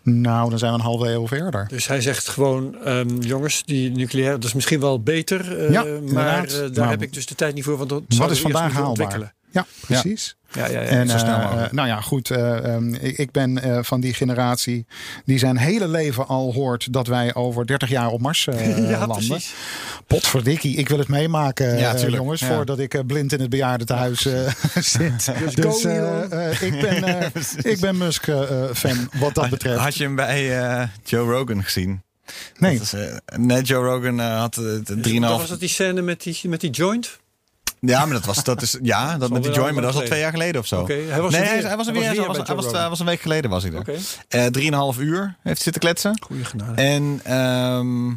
Nou, dan zijn we een halve eeuw verder. Dus hij zegt gewoon, ehm, jongens, die nucleair, dat is misschien wel beter. eh, Ja, maar eh, daar Maar heb ik dus de tijd niet voor. Want dat Wat is vandaag haalbaar? Ja, precies. Ja, ja, ja. En zo snel eh, nou ja, goed. eh, ehm, ik, ik ben eh, van die generatie die zijn hele leven al hoort dat wij over 30 jaar op Mars eh, ja, landen. precies. Potverdikkie, ik wil het meemaken, Ja, jongens, Ja. voordat ik blind in het bejaardentehuis eh, zit. Dus Dus ik ben, eh, ik ben Musk-fan wat dat Had- betreft. Had je hem bij eh, Joe Rogan gezien? nee, Dat is, eh, nee, Joe Rogan eh, had eh, het 3,5... Dan was dat die scène met die, met die joint? Ja, maar dat was, dat is, ja, dat met die wel joint, maar dat was al twee jaar geleden of zo. Hij was nee, hij, was Hij was Hij was, weer bij hij was, Joe hij was een week geleden was hij er. Oké, Eh, Drieënhalf uur heeft zitten kletsen. goede genade. En ehm,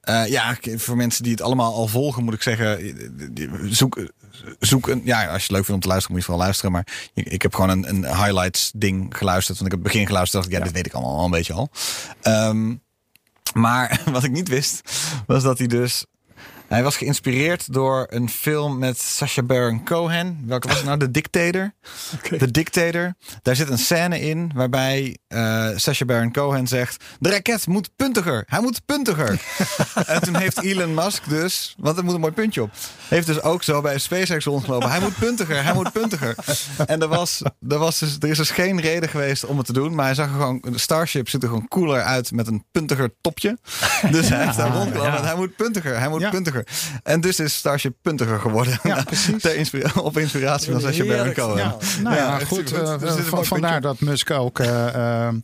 eh, ja, voor mensen die het allemaal al volgen, moet ik zeggen, eh, zoek, zoek een. Ja, als je het leuk vindt om te luisteren, moet je vooral luisteren. Maar ik, ik heb gewoon een, een highlights ding geluisterd. Want ik heb het begin geluisterd, dacht ik, ja, dit weet ik allemaal al een beetje al. Ehm, maar wat ik niet wist, was dat hij dus. Hij was geïnspireerd door een film met Sacha Baron Cohen. Welke was het nou? The Dictator. The Dictator. Daar zit een scène in waarbij eh Sacha Baron Cohen zegt... De raket moet puntiger. Hij moet puntiger. en toen heeft Elon Musk dus... Want er moet een mooi puntje op. Heeft dus ook zo bij SpaceX rondgelopen. Hij moet puntiger. Hij moet puntiger. En er, was, er, was dus, er is dus geen reden geweest om het te doen. Maar hij zag er gewoon... De Starship ziet er gewoon cooler uit met een puntiger topje. Dus hij heeft daar rondgelopen. ja. Hij moet puntiger. Hij moet Ja. puntiger. En dus is Starship puntiger geworden. Ja, precies. Inspira- op inspiratie van Sacha Baron Cohen. Nou ja, goed. eh, van- mooi vandaar dat Musk ook eh, eh, eh,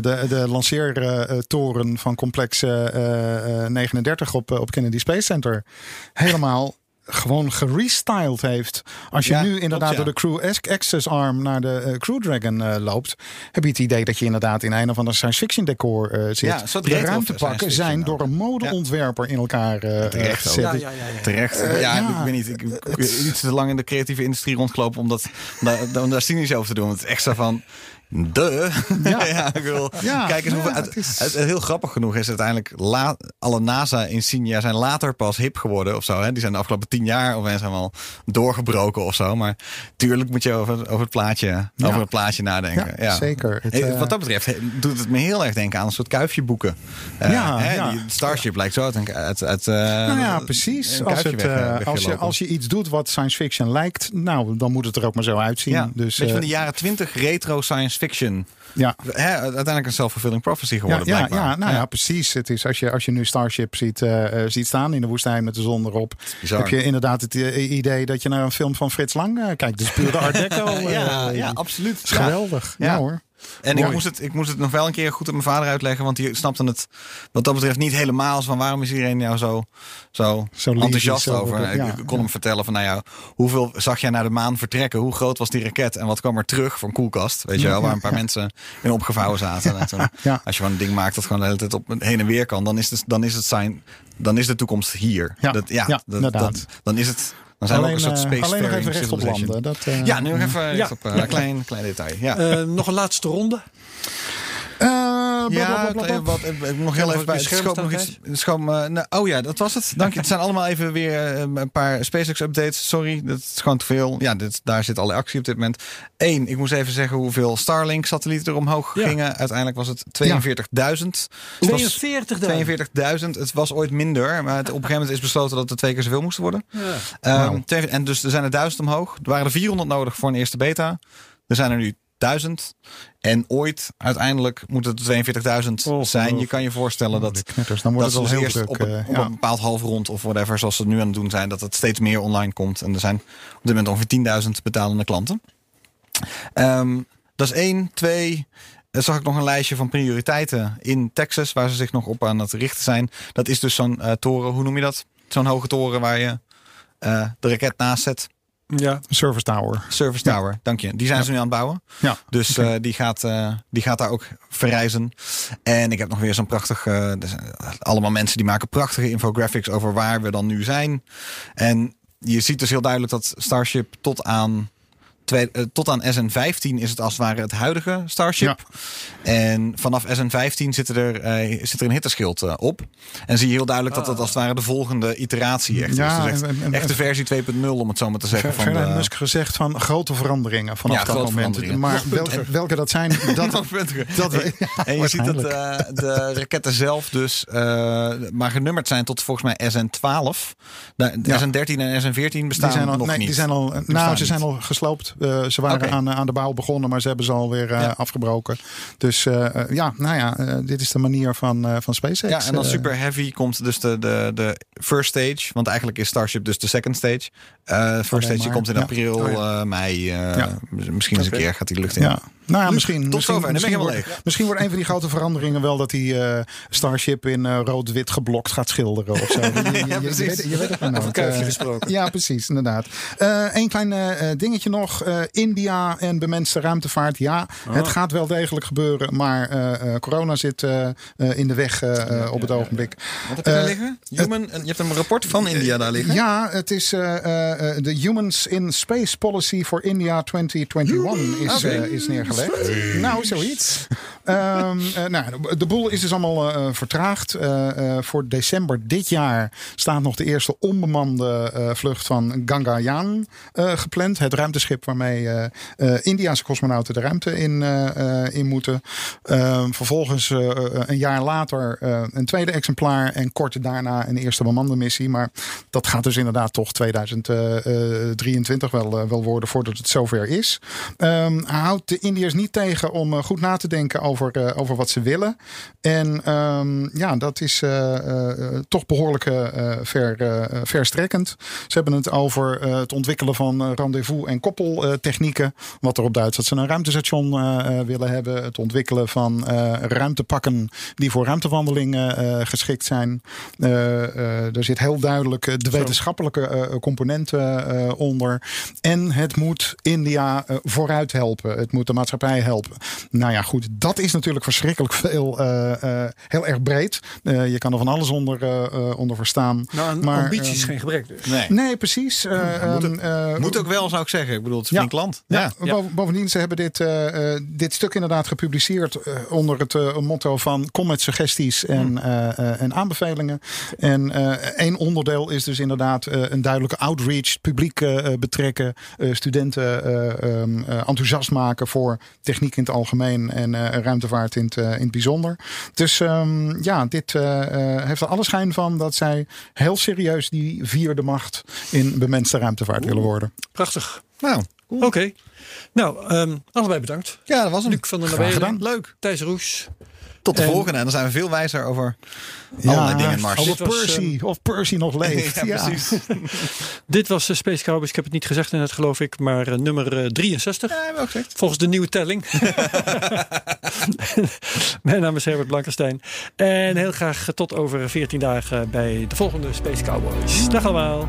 de, de lanceertoren van complex eh, eh, 39 op, eh, op Kennedy Space Center helemaal gewoon gerestyled heeft. Als je Ja, nu klopt, inderdaad ja. door de Crew Access Arm naar de eh, Crew Dragon eh, loopt, heb je het idee dat je inderdaad in een of ander science fiction decor eh, zit. Ja, soort de ruimtepakken zijn door een modeontwerper in elkaar eh, Terecht gezet. Ja, ja, ja, ja. Terecht. Ja, ja. ik weet niet. Ik, iets te lang in de creatieve industrie rondgelopen om, dat, daar, om daar cynisch over te doen. Want het is echt zo van. De. Ja. Ja. ik wil. Ja, het Het, is- het- heel grappig genoeg is uiteindelijk. La, alle NASA-insignia zijn later pas hip geworden of zo. Hè? Die zijn de afgelopen tien jaar of zijn helemaal doorgebroken of zo. Maar tuurlijk moet je over, over, het, plaatje, over het plaatje nadenken. Ja, zeker. Hey, eh, wat dat betreft doet het me heel erg denken aan een soort kuifjeboeken. Eh, Ja, hè, ja. Die Starship lijkt zo uit. uit, uit eh, Nou ja, precies. Als, het, weg, eh, eh, als, je, als je iets doet wat science fiction lijkt, nou, dan moet het er ook maar zo uitzien. Dus, beetje eh, van de jaren 20 retro science fiction. ja. Hè, uiteindelijk een self-fulfilling prophecy Ja, geworden, ja, blijkbaar. ja, nou ja, precies. Het is als je, als je nu Starship ziet, eh, eh, ziet staan in de woestijn met de zon erop, bizar. heb je inderdaad het eh, idee dat je naar een film van Frits Lang kijkt. Dus puur de Art Deco. ja, ja, absoluut. geweldig. Ja, Ja. hoor. En ik moest, het, ik moest het nog wel een keer goed aan mijn vader uitleggen. Want die snapte het wat dat betreft niet helemaal. Van waarom is iedereen nou zo, zo, enthousiast over Ik- ja, ik kon ja. hem vertellen van nou ja, hoeveel zag jij naar de maan vertrekken? Hoe groot was die raket? En wat kwam er terug een koelkast? Weet je wel, waar een paar mensen in opgevouwen zaten. En toen. Als je gewoon een ding maakt dat gewoon de hele tijd op heen en weer kan. Dan is, het, dan is het zijn, dan is de toekomst hier. Ja, dat, ja, ja, dat, inderdaad. dat- dan is het... Dan zijn we ook Alleen, een soort eh, space alleen nog even recht op landen. Dat, eh, Ja, nu nog even Ja. recht op eh, een klein, klein detail. Ja. Eh, nog een laatste ronde. Eh, bla, bla, Ja, wat, eh, nog heel even bij. Het scherm schoot nog iets. schoot me- nou, oh ja, dat was het. Dank je. Het zijn allemaal even weer eh, een paar SpaceX updates. Sorry, dat is gewoon te veel. Ja, dit, daar zit alle actie op dit moment. Eén, ik moest even zeggen hoeveel Starlink satellieten er omhoog Ja. gingen. Uiteindelijk was het 42.000. Het was 42 42.000. Het was ooit minder, maar het, op een gegeven moment is besloten dat er twee keer zoveel moesten worden. Ja. Ehm, twee- en dus er zijn er 1000 omhoog. Er waren er 400 nodig voor een eerste beta. Er zijn er nu 1000. En ooit, uiteindelijk, moeten het 42.000 Oh, zijn. Je kan je voorstellen dat, De knetters, dan wordt dat het dus heel eerst druk. op, een, eh, op ja. een bepaald halfrond of whatever, zoals ze het nu aan het doen zijn, dat het steeds meer online komt. En er zijn op dit moment ongeveer 10.000 betalende klanten. Ehm, dat is één. Twee, er zag ik nog een lijstje van prioriteiten in Texas, waar ze zich nog op aan het richten zijn. Dat is dus zo'n eh, toren, hoe noem je dat? Zo'n hoge toren waar je eh, de raket naast zet. Ja. Service Tower. Service Tower, dank je. Die zijn ze nu aan het bouwen. Ja. Dus eh, die, gaat, eh, die gaat daar ook verrijzen. En ik heb nog weer zo'n prachtig... eh, zijn allemaal mensen die maken prachtige infographics over waar we dan nu zijn. En je ziet dus heel duidelijk dat Starship tot aan... Twee, eh, tot aan SN15 is het als het ware het huidige Starship. En vanaf SN15 zit er, eh, zit er een hitterschild eh, op. En zie je heel duidelijk dat dat als het ware de volgende iteratie echt Ja, is. Dus echt, en- en- echt de versie 2.0 om het zo maar te zeggen. Ver- Van Verder de, Musk gezegd van grote veranderingen vanaf Ja, dat moment. Maar welke, welke dat zijn, dat, dat En- en je ziet dat de raketten zelf dus maar genummerd zijn tot volgens mij SN12. De, de Ja. SN13 en SN14 bestaan die zijn al, nog nee, niet. die zijn al, nou, ze zijn al gesloopt. Eh, ze waren aan, aan de bouw begonnen, maar ze hebben ze alweer eh Ja. afgebroken. Dus eh, ja, nou ja, dit is de manier van, van SpaceX. Ja, en dan super heavy komt dus de, de, de first stage. Want eigenlijk is Starship dus de second stage. Eh first stage komt in Ja. april, Oh eh, mei. eh, Ja. Misschien eens een keer gaat die lucht in. Ja. Nou ja, misschien, tot misschien, zover. Misschien, wordt, misschien wordt een van die grote veranderingen wel dat die Starship in rood-wit geblokt gaat schilderen of zo. Je, je- je- je precies. weet, je weet het maar nooit. Gesproken. Ja, precies, inderdaad. Eén klein dingetje nog. India en bemenste ruimtevaart. Ja, het gaat wel degelijk gebeuren. Maar corona zit in de weg op het ogenblik. Wat heb je daar liggen? Human, je hebt een rapport van India daar liggen. Ja, het is de Humans in Space Policy for India 2021 is, eh, is neergelegd. Nou, zoiets. Ehm, eh, nou, de- boel is dus allemaal eh, vertraagd. Eh, eh, voor december dit jaar staat nog de eerste onbemande eh, vlucht van Gangayaan eh, gepland. Het ruimteschip waarmee eh eh, Indiaanse cosmonauten de ruimte in, eh, eh, in moeten. Ehm, vervolgens eh, eh, een jaar later eh, een tweede exemplaar. En kort daarna een eerste bemande missie. Maar dat gaat dus inderdaad toch 2023 wel, eh, wel worden voordat het zover is. Ehm houdt de Indiërs niet tegen om eh, goed na te denken over, eh, over wat ze willen. En ehm, ja, dat is eh, eh, toch behoorlijk eh, eh, ver, eh, verstrekkend. Ze hebben het over eh, het ontwikkelen van eh, rendezvous- en koppeltechnieken. Wat erop duidt dat ze een ruimtestation eh, eh, willen hebben. Het ontwikkelen van eh, ruimtepakken die voor ruimtewandelingen eh, geschikt zijn. Eh, eh, er zit heel duidelijk eh, de wetenschappelijke eh, componenten eh, onder. En het moet India eh, vooruit helpen. Het moet de maatschappij helpen. Nou ja, goed. Dat is natuurlijk verschrikkelijk veel. eh, eh, heel erg breed. Eh, je kan er van alles onder, eh, eh, onder verstaan. Nou, Maar, ambities ehm, geen gebrek dus. Nee. Nee, precies. Eh, moet, ehm, ook, eh, moet ook wel, zou ik zeggen. Ik bedoel, het is Ja. land. ja, Ja. bo- bovendien, ze hebben dit, eh, eh, dit stuk inderdaad gepubliceerd eh, onder het eh, motto van kom met suggesties en, eh, eh, en aanbevelingen. En eh één onderdeel is dus inderdaad eh, een duidelijke outreach, publiek eh, eh, betrekken, eh, studenten eh, ehm, eh, enthousiast maken voor techniek in het algemeen en eh, ruimtevaart in het, in het bijzonder. Dus ehm, ja, dit eh, eh, heeft er alle schijn van dat zij heel serieus die vierde macht in bemenste ruimtevaart willen worden. Prachtig. Nou, Oké. Nou, ehm, allebei bedankt. ja, dat was hem. Luc van der Nabelen. Leuk. Thijs Roes. Tot de En- volgende. En dan zijn we veel wijzer over allerlei dingen in Mars. Of Dit was, Percy, of Percy nog leeft. Ja, ja, precies. Dit was uh, Space Cowboys. Ik heb het niet gezegd net, geloof ik, maar eh, nummer eh, 63. Ja, hebben we ook gezegd. Volgens de nieuwe telling. Mijn naam is Herbert Blankenstein. En heel graag tot over 14 dagen bij de volgende Space Cowboys. Dag allemaal.